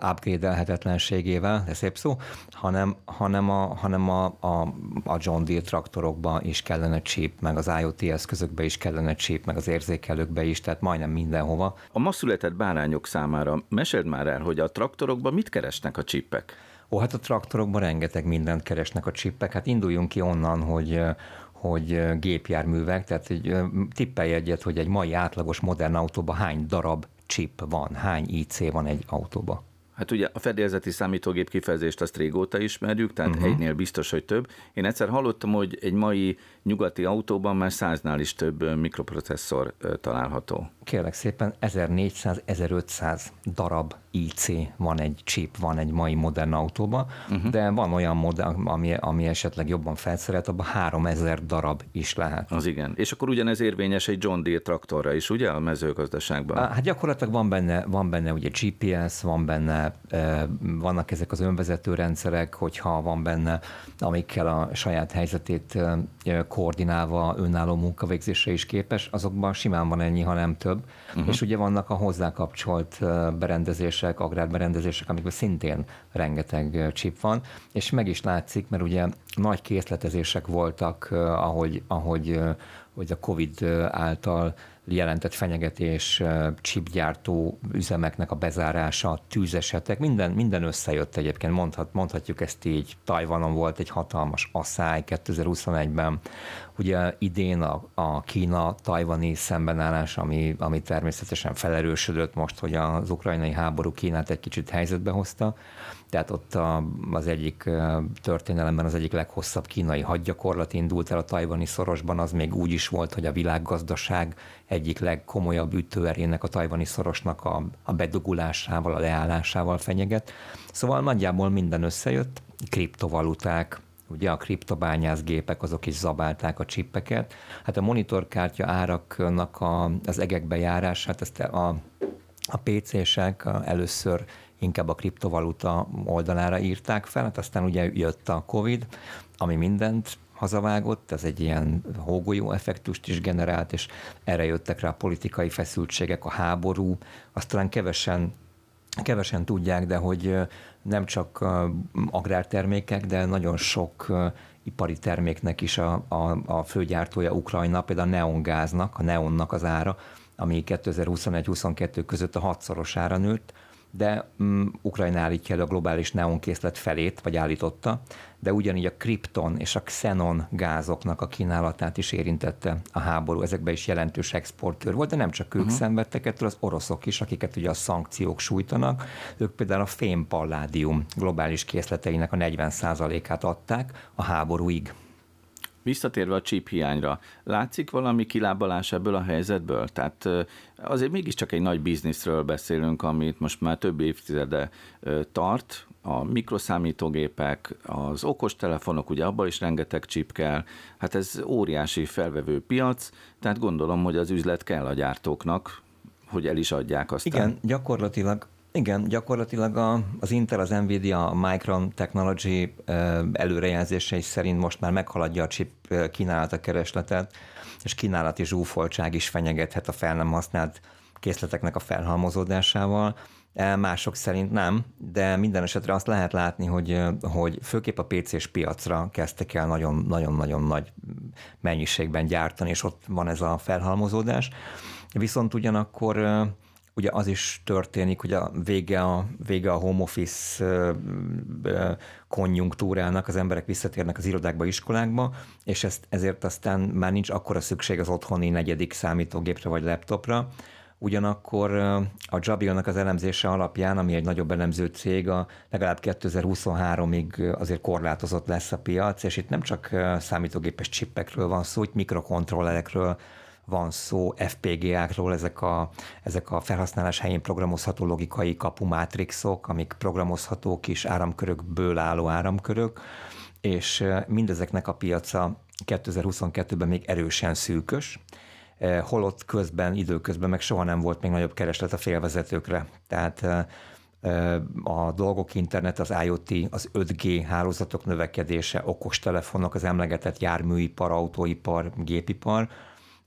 upgrade-elhetetlenségével, de szép szó, hanem, hanem, a, hanem a, a, a John Deere traktorokba is kellene chip, meg az IoT eszközökbe is kellene chip, meg az érzékelőkbe is, tehát majdnem mindenhova. A ma született bárányok számára mesed már el, hogy a traktorokban mit keresnek a csipek? Ó, hát a traktorokban rengeteg mindent keresnek a csippek. Hát induljunk ki onnan, hogy hogy gépjárművek, tehát egy, tippelj egyet, hogy egy mai átlagos modern autóban hány darab chip van, hány IC van egy autóba? Hát ugye a fedélzeti számítógép kifejezést azt régóta ismerjük, tehát uh-huh. egynél biztos, hogy több. Én egyszer hallottam, hogy egy mai nyugati autóban már száznál is több mikroprocesszor található. Kérlek szépen, 1400-1500 darab IC van egy chip, van egy mai modern autóba, uh-huh. de van olyan modell, ami, ami esetleg jobban felszerelt, abban 3000 darab is lehet. Az igen. És akkor ugyanez érvényes egy John Deere traktorra is, ugye, a mezőgazdaságban? Hát gyakorlatilag van benne, van benne ugye GPS, van benne, vannak ezek az önvezető rendszerek, hogyha van benne, amikkel a saját helyzetét koordinálva önálló munkavégzésre is képes, azokban simán van ennyi, ha nem több. Uh-huh. És ugye vannak a hozzá kapcsolt berendezések, agrárberendezések, amikben szintén rengeteg chip van, és meg is látszik, mert ugye nagy készletezések voltak, ahogy, ahogy hogy a COVID által jelentett fenyegetés, chipgyártó üzemeknek a bezárása, tűzesetek, minden, minden összejött egyébként, mondhat, mondhatjuk ezt így. Tajvanon volt egy hatalmas asszály 2021-ben, ugye idén a, a Kína-tajvani szembenállás, ami, ami természetesen felerősödött most, hogy az ukrajnai háború Kínát egy kicsit helyzetbe hozta, tehát ott a, az egyik történelemben az egyik leghosszabb kínai hadgyakorlat indult el a tajvani szorosban, az még úgy is volt, hogy a világgazdaság egyik legkomolyabb ütőerének a tajvani szorosnak a, a bedugulásával, a leállásával fenyeget. Szóval nagyjából minden összejött, kriptovaluták, ugye a kriptobányászgépek azok is zabálták a csippeket. Hát a monitorkártya áraknak a, az egekbe járását, ezt a, a PC-sek először inkább a kriptovaluta oldalára írták fel, hát aztán ugye jött a Covid, ami mindent hazavágott, ez egy ilyen hógolyó effektust is generált, és erre jöttek rá a politikai feszültségek, a háború, azt talán kevesen kevesen tudják, de hogy nem csak agrártermékek, de nagyon sok ipari terméknek is a, a, a főgyártója Ukrajna, például a neongáznak, a neonnak az ára, ami 2021-22 között a hatszorosára nőtt, de um, Ukrajna állítja elő a globális neonkészlet felét, vagy állította, de ugyanígy a kripton és a xenon gázoknak a kínálatát is érintette a háború. Ezekben is jelentős exportőr volt, de nem csak ők uh-huh. szenvedtek ettől, az oroszok is, akiket ugye a szankciók sújtanak. Ők például a fémpalládium globális készleteinek a 40%-át adták a háborúig. Visszatérve a chip hiányra, látszik valami kilábalás ebből a helyzetből? Tehát azért mégiscsak egy nagy bizniszről beszélünk, amit most már több évtizede tart, a mikroszámítógépek, az okostelefonok, ugye abban is rengeteg chip kell, hát ez óriási felvevő piac, tehát gondolom, hogy az üzlet kell a gyártóknak, hogy el is adják azt. Igen, gyakorlatilag igen, gyakorlatilag a, az Intel, az Nvidia, a Micron Technology előrejelzései szerint most már meghaladja a chip kínálat keresletet, és kínálati zsúfoltság is fenyegethet a fel nem használt készleteknek a felhalmozódásával. Mások szerint nem, de minden esetre azt lehet látni, hogy, hogy főképp a PC-s piacra kezdtek el nagyon-nagyon nagy mennyiségben gyártani, és ott van ez a felhalmozódás. Viszont ugyanakkor ugye az is történik, hogy a vége a, vége a home office konjunktúrának, az emberek visszatérnek az irodákba, iskolákba, és ezt, ezért aztán már nincs akkora szükség az otthoni negyedik számítógépre vagy laptopra, Ugyanakkor a Jabilnak az elemzése alapján, ami egy nagyobb elemző cég, a legalább 2023-ig azért korlátozott lesz a piac, és itt nem csak számítógépes csippekről van szó, itt mikrokontrollerekről, van szó FPGA-król, ezek a, ezek a felhasználás helyén programozható logikai kapumátrixok, amik programozható kis áramkörökből álló áramkörök, és mindezeknek a piaca 2022-ben még erősen szűkös, holott közben, időközben meg soha nem volt még nagyobb kereslet a félvezetőkre. Tehát a dolgok internet, az IoT, az 5G hálózatok növekedése, okostelefonok, az emlegetett járműipar, autóipar, gépipar,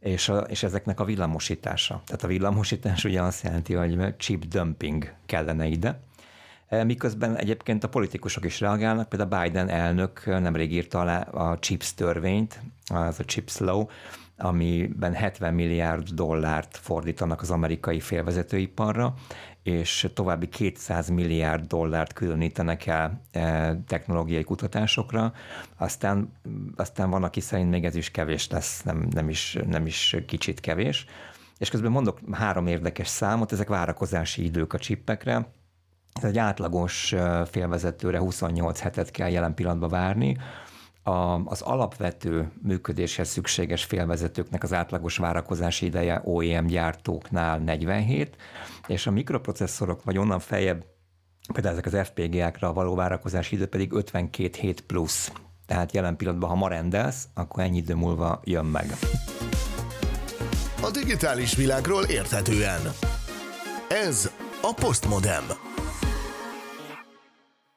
és, a, és ezeknek a villamosítása. Tehát a villamosítás ugye azt jelenti, hogy chip dumping kellene ide, e, Miközben egyébként a politikusok is reagálnak, például Biden elnök nemrég írta alá a CHIPS törvényt, az a CHIPS law, amiben 70 milliárd dollárt fordítanak az amerikai félvezetőiparra, és további 200 milliárd dollárt különítenek el e, technológiai kutatásokra, aztán, aztán van, aki szerint még ez is kevés lesz, nem, nem, is, nem is kicsit kevés. És közben mondok három érdekes számot, ezek várakozási idők a csippekre. Ez egy átlagos e, félvezetőre 28 hetet kell jelen pillanatban várni, a, az alapvető működéshez szükséges félvezetőknek az átlagos várakozási ideje OEM gyártóknál 47, és a mikroprocesszorok vagy onnan feljebb, például ezek az FPGA-kra való várakozási idő pedig 52 hét plusz. Tehát jelen pillanatban, ha ma rendelsz, akkor ennyi idő múlva jön meg. A digitális világról érthetően. Ez a Postmodem.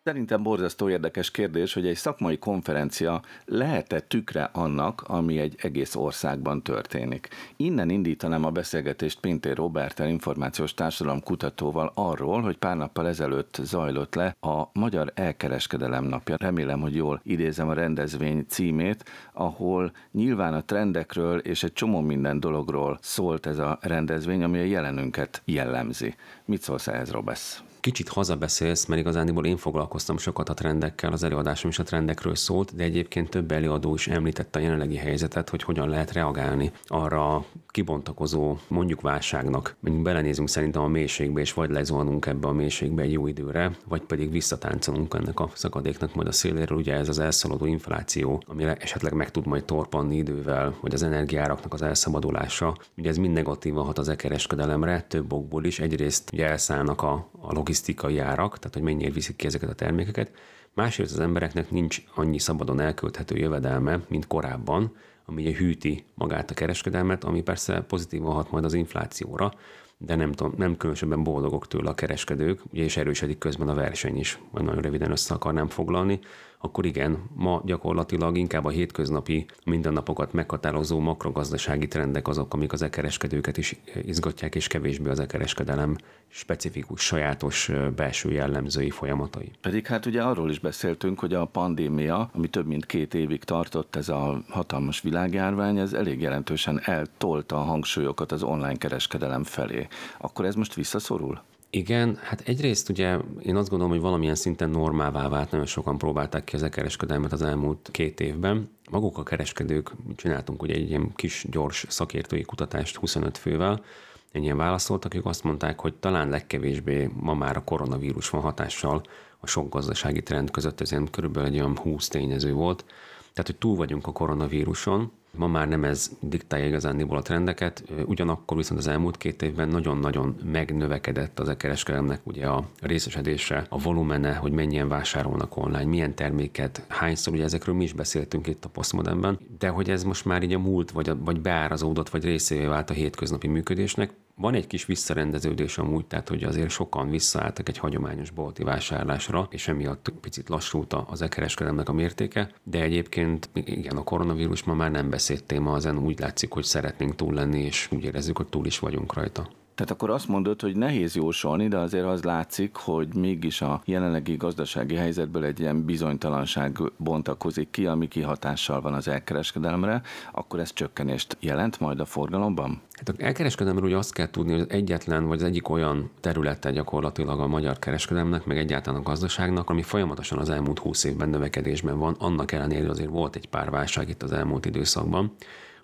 Szerintem borzasztó érdekes kérdés, hogy egy szakmai konferencia lehet-e tükre annak, ami egy egész országban történik. Innen indítanám a beszélgetést Pintér Robertel, információs társadalom kutatóval arról, hogy pár nappal ezelőtt zajlott le a Magyar Elkereskedelem napja. Remélem, hogy jól idézem a rendezvény címét, ahol nyilván a trendekről és egy csomó minden dologról szólt ez a rendezvény, ami a jelenünket jellemzi. Mit szólsz ehhez, Robesz? Kicsit hazabeszélsz, mert igazándiból én foglalkoztam sokat a trendekkel, az előadásom is a trendekről szólt, de egyébként több előadó is említette a jelenlegi helyzetet, hogy hogyan lehet reagálni arra a kibontakozó mondjuk válságnak. Mondjuk belenézünk szerintem a mélységbe, és vagy lezolnunk ebbe a mélységbe egy jó időre, vagy pedig visszatáncolunk ennek a szakadéknak majd a széléről. Ugye ez az elszaladó infláció, ami esetleg meg tud majd torpanni idővel, vagy az energiáraknak az elszabadulása. Ugye ez mind negatívan hat az e-kereskedelemre, több okból is. Egyrészt ugye elszállnak a, a logisztikai árak, tehát hogy mennyire viszik ki ezeket a termékeket. Másrészt az embereknek nincs annyi szabadon elkölthető jövedelme, mint korábban, ami ugye hűti magát a kereskedelmet, ami persze pozitívan hat majd az inflációra, de nem, tudom, nem különösebben boldogok tőle a kereskedők, ugye és erősödik közben a verseny is, majd nagyon röviden össze akarnám foglalni akkor igen, ma gyakorlatilag inkább a hétköznapi mindennapokat meghatározó makrogazdasági trendek azok, amik az e-kereskedőket is izgatják, és kevésbé az e-kereskedelem specifikus, sajátos belső jellemzői folyamatai. Pedig hát ugye arról is beszéltünk, hogy a pandémia, ami több mint két évig tartott, ez a hatalmas világjárvány, ez elég jelentősen eltolta a hangsúlyokat az online kereskedelem felé. Akkor ez most visszaszorul? Igen, hát egyrészt ugye én azt gondolom, hogy valamilyen szinten normává vált, nagyon sokan próbálták ki az e kereskedelmet az elmúlt két évben. Maguk a kereskedők, csináltunk ugye egy ilyen kis, gyors szakértői kutatást 25 fővel, ennyien válaszoltak, ők azt mondták, hogy talán legkevésbé ma már a koronavírus van hatással a sok gazdasági trend között, ez ilyen körülbelül egy olyan 20 tényező volt. Tehát, hogy túl vagyunk a koronavíruson, Ma már nem ez diktálja igazándiból a trendeket, ugyanakkor viszont az elmúlt két évben nagyon-nagyon megnövekedett az e-kereskedelemnek ugye a részesedése, a volumene, hogy mennyien vásárolnak online, milyen terméket, hányszor, ugye ezekről mi is beszéltünk itt a postmodernben, de hogy ez most már így a múlt, vagy, a, vagy beárazódott, vagy részévé vált a hétköznapi működésnek, van egy kis visszarendeződés amúgy, tehát hogy azért sokan visszaálltak egy hagyományos bolti vásárlásra, és emiatt picit lassult az e-kereskedelemnek a mértéke, de egyébként igen, a koronavírus ma már nem beszéd téma, ezen úgy látszik, hogy szeretnénk túl lenni, és úgy érezzük, hogy túl is vagyunk rajta. Tehát akkor azt mondod, hogy nehéz jósolni, de azért az látszik, hogy mégis a jelenlegi gazdasági helyzetből egy ilyen bizonytalanság bontakozik ki, ami kihatással van az elkereskedelemre, akkor ez csökkenést jelent majd a forgalomban? Hát a elkereskedelemről ugye azt kell tudni, hogy az egyetlen vagy az egyik olyan területe gyakorlatilag a magyar kereskedelemnek, meg egyáltalán a gazdaságnak, ami folyamatosan az elmúlt 20 évben növekedésben van, annak ellenére, azért volt egy pár válság itt az elmúlt időszakban.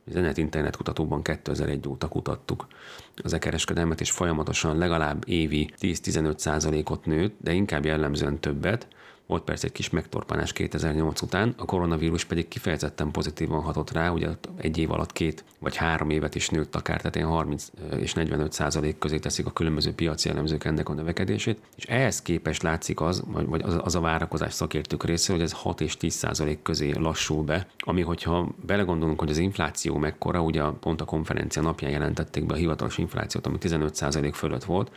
Az Enet Internet kutatóban 2001 óta kutattuk. Az e-kereskedelmet, és folyamatosan legalább évi 10-15 százalékot nőtt, de inkább jellemzően többet, volt persze egy kis megtorpanás 2008 után, a koronavírus pedig kifejezetten pozitívan hatott rá, ugye egy év alatt két vagy három évet is nőtt akár, tehát ilyen 30 és 45 százalék közé teszik a különböző piaci elemzők ennek a növekedését, és ehhez képest látszik az, vagy az, a várakozás szakértők részéről, hogy ez 6 és 10 százalék közé lassul be, ami hogyha belegondolunk, hogy az infláció mekkora, ugye pont a konferencia napján jelentették be a hivatalos inflációt, ami 15 százalék fölött volt,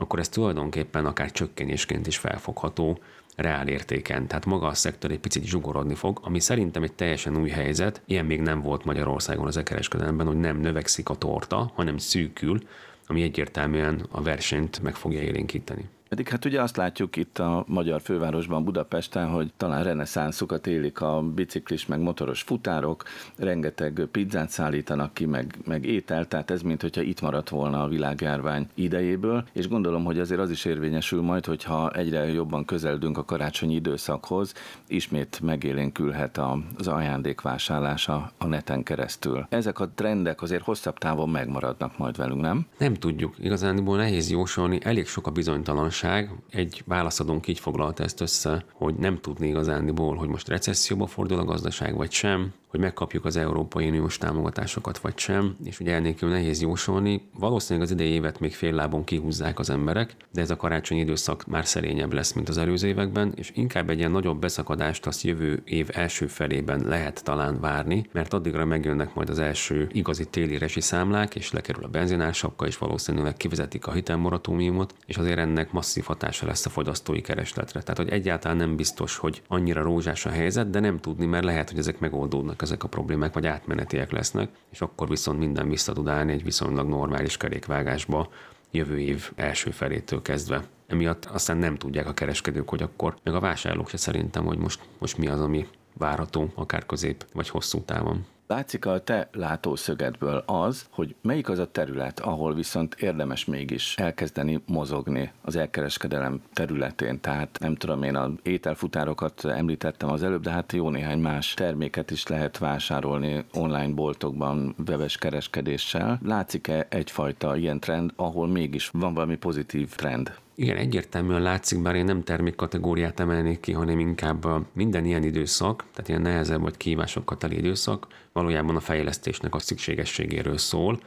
akkor ez tulajdonképpen akár csökkenésként is felfogható, reál értéken. Tehát maga a szektor egy picit zsugorodni fog, ami szerintem egy teljesen új helyzet. Ilyen még nem volt Magyarországon az e-kereskedelemben, hogy nem növekszik a torta, hanem szűkül, ami egyértelműen a versenyt meg fogja élénkíteni. Pedig hát ugye azt látjuk itt a magyar fővárosban, Budapesten, hogy talán reneszánszukat élik a biciklis meg motoros futárok, rengeteg pizzát szállítanak ki, meg, meg ételt, tehát ez mint hogyha itt maradt volna a világjárvány idejéből, és gondolom, hogy azért az is érvényesül majd, hogyha egyre jobban közeldünk a karácsonyi időszakhoz, ismét megélénkülhet az ajándékvásárlása a neten keresztül. Ezek a trendek azért hosszabb távon megmaradnak majd velünk, nem? Nem tudjuk. Igazániból nehéz jósolni, elég sok a bizonytalanság, gazdaság. Egy válaszadónk így foglalta ezt össze, hogy nem tudni igazándiból, hogy most recesszióba fordul a gazdaság vagy sem, hogy megkapjuk az Európai Uniós támogatásokat vagy sem, és ugye elnékül nehéz jósolni. Valószínűleg az idei évet még fél lábon kihúzzák az emberek, de ez a karácsonyi időszak már szerényebb lesz, mint az előző években, és inkább egy ilyen nagyobb beszakadást azt jövő év első felében lehet talán várni, mert addigra megjönnek majd az első igazi téli resi számlák, és lekerül a benzinársapka, és valószínűleg kivezetik a hitelmoratómiumot, és azért ennek masszív hatása lesz a fogyasztói keresletre. Tehát, hogy egyáltalán nem biztos, hogy annyira rózsás a helyzet, de nem tudni, mert lehet, hogy ezek megoldódnak lesznek ezek a problémák, vagy átmenetiek lesznek, és akkor viszont minden vissza tud állni egy viszonylag normális kerékvágásba jövő év első felétől kezdve. Emiatt aztán nem tudják a kereskedők, hogy akkor, meg a vásárlók se szerintem, hogy most, most mi az, ami várható, akár közép vagy hosszú távon. Látszik a te látószögedből az, hogy melyik az a terület, ahol viszont érdemes mégis elkezdeni mozogni az elkereskedelem területén. Tehát nem tudom, én az ételfutárokat említettem az előbb, de hát jó néhány más terméket is lehet vásárolni online boltokban, webes kereskedéssel. Látszik-e egyfajta ilyen trend, ahol mégis van valami pozitív trend? Igen, egyértelműen látszik, bár én nem termékkategóriát emelnék ki, hanem inkább minden ilyen időszak, tehát ilyen nehezebb vagy kívásokkal teli időszak, valójában a fejlesztésnek a szükségességéről szól,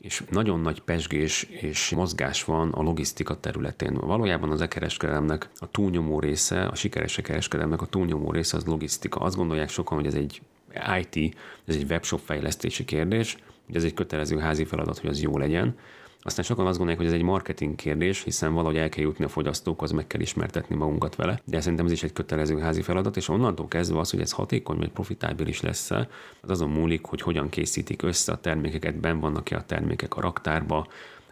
és nagyon nagy pesgés és mozgás van a logisztika területén. Valójában az e-kereskedelemnek a túlnyomó része, a sikeres e-kereskedelemnek a túlnyomó része az logisztika. Azt gondolják sokan, hogy ez egy IT, ez egy webshop fejlesztési kérdés, hogy ez egy kötelező házi feladat, hogy az jó legyen, aztán sokan azt gondolják, hogy ez egy marketing kérdés, hiszen valahogy el kell jutni a fogyasztókhoz, meg kell ismertetni magunkat vele. De szerintem ez is egy kötelező házi feladat, és onnantól kezdve az, hogy ez hatékony vagy profitábilis lesz az azon múlik, hogy hogyan készítik össze a termékeket, ben vannak-e a termékek a raktárba,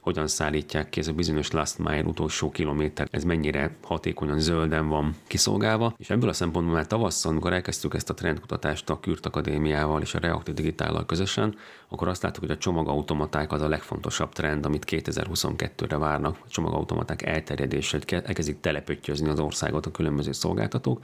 hogyan szállítják ki ez a bizonyos last mile utolsó kilométer, ez mennyire hatékonyan zölden van kiszolgálva. És ebből a szempontból már tavasszal, amikor elkezdtük ezt a trendkutatást a Kürt Akadémiával és a Reaktív Digitállal közösen, akkor azt láttuk, hogy a csomagautomaták az a legfontosabb trend, amit 2022-re várnak. A csomagautomaták elterjedése, hogy elkezdik telepöttyözni az országot a különböző szolgáltatók,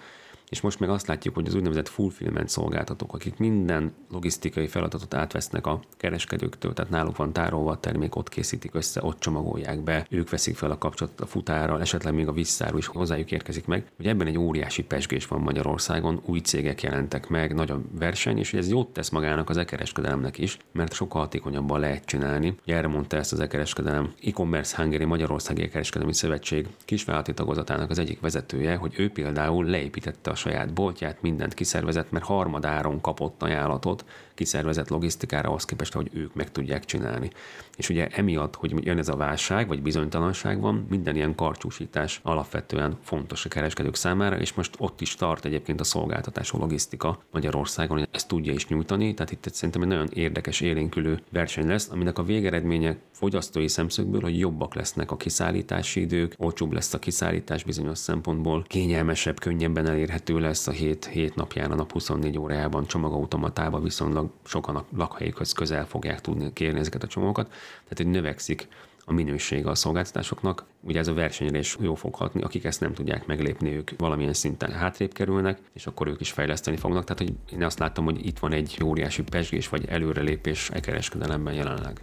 és most meg azt látjuk, hogy az úgynevezett fulfillment szolgáltatók, akik minden logisztikai feladatot átvesznek a kereskedőktől, tehát náluk van tárolva a termék, ott készítik össze, ott csomagolják be, ők veszik fel a kapcsolatot a futárral, esetleg még a visszáró is hozzájuk érkezik meg. Hogy ebben egy óriási pesgés van Magyarországon, új cégek jelentek meg, nagy a verseny, és ez jót tesz magának az e-kereskedelemnek is, mert sokkal hatékonyabban lehet csinálni. Ugye erre mondta ezt az e-kereskedelem e-commerce Hungary Magyarországi e-kereskedelmi szövetség kisvállalati tagozatának az egyik vezetője, hogy ő például leépítette a saját boltját, mindent kiszervezett, mert harmadáron kapott ajánlatot kiszervezett logisztikára ahhoz képest, hogy ők meg tudják csinálni. És ugye emiatt, hogy jön ez a válság, vagy bizonytalanság van, minden ilyen karcsúsítás alapvetően fontos a kereskedők számára, és most ott is tart egyébként a szolgáltatás, a logisztika Magyarországon, hogy ezt tudja is nyújtani, tehát itt szerintem egy nagyon érdekes, élénkülő verseny lesz, aminek a végeredménye fogyasztói szemszögből, hogy jobbak lesznek a kiszállítási idők, olcsóbb lesz a kiszállítás bizonyos szempontból, kényelmesebb, könnyebben elérhető lesz a 7, 7 napján, a nap 24 órájában csomagautomatában viszonylag sokan a lakhelyükhöz közel fogják tudni kérni ezeket a csomagokat, tehát hogy növekszik a minősége a szolgáltatásoknak. Ugye ez a versenyre is jó fog hatni, akik ezt nem tudják meglépni, ők valamilyen szinten hátrébb kerülnek, és akkor ők is fejleszteni fognak. Tehát hogy én azt látom, hogy itt van egy óriási pesgés vagy előrelépés e kereskedelemben jelenleg.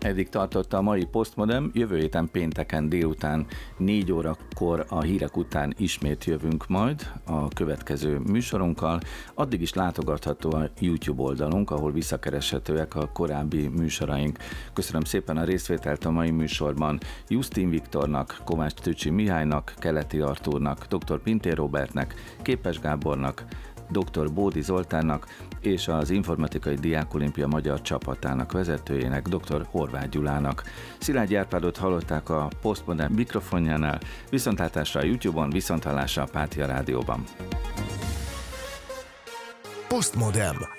Eddig tartott a mai Postmodem, jövő héten pénteken délután 4 órakor a hírek után ismét jövünk majd a következő műsorunkkal. Addig is látogatható a YouTube oldalunk, ahol visszakereshetőek a korábbi műsoraink. Köszönöm szépen a részvételt a mai műsorban Justin Viktornak, Kovács Tücsi Mihálynak, Keleti Artúrnak, dr. Pintér Robertnek, Képes Gábornak, dr. Bódi Zoltánnak és az Informatikai Diákolimpia magyar csapatának vezetőjének, dr. Horváth Gyulának. Szilágy Árpádot hallották a Postmodern mikrofonjánál, viszontlátásra a YouTube-on, viszonthallásra a Pátia Rádióban. Postmodern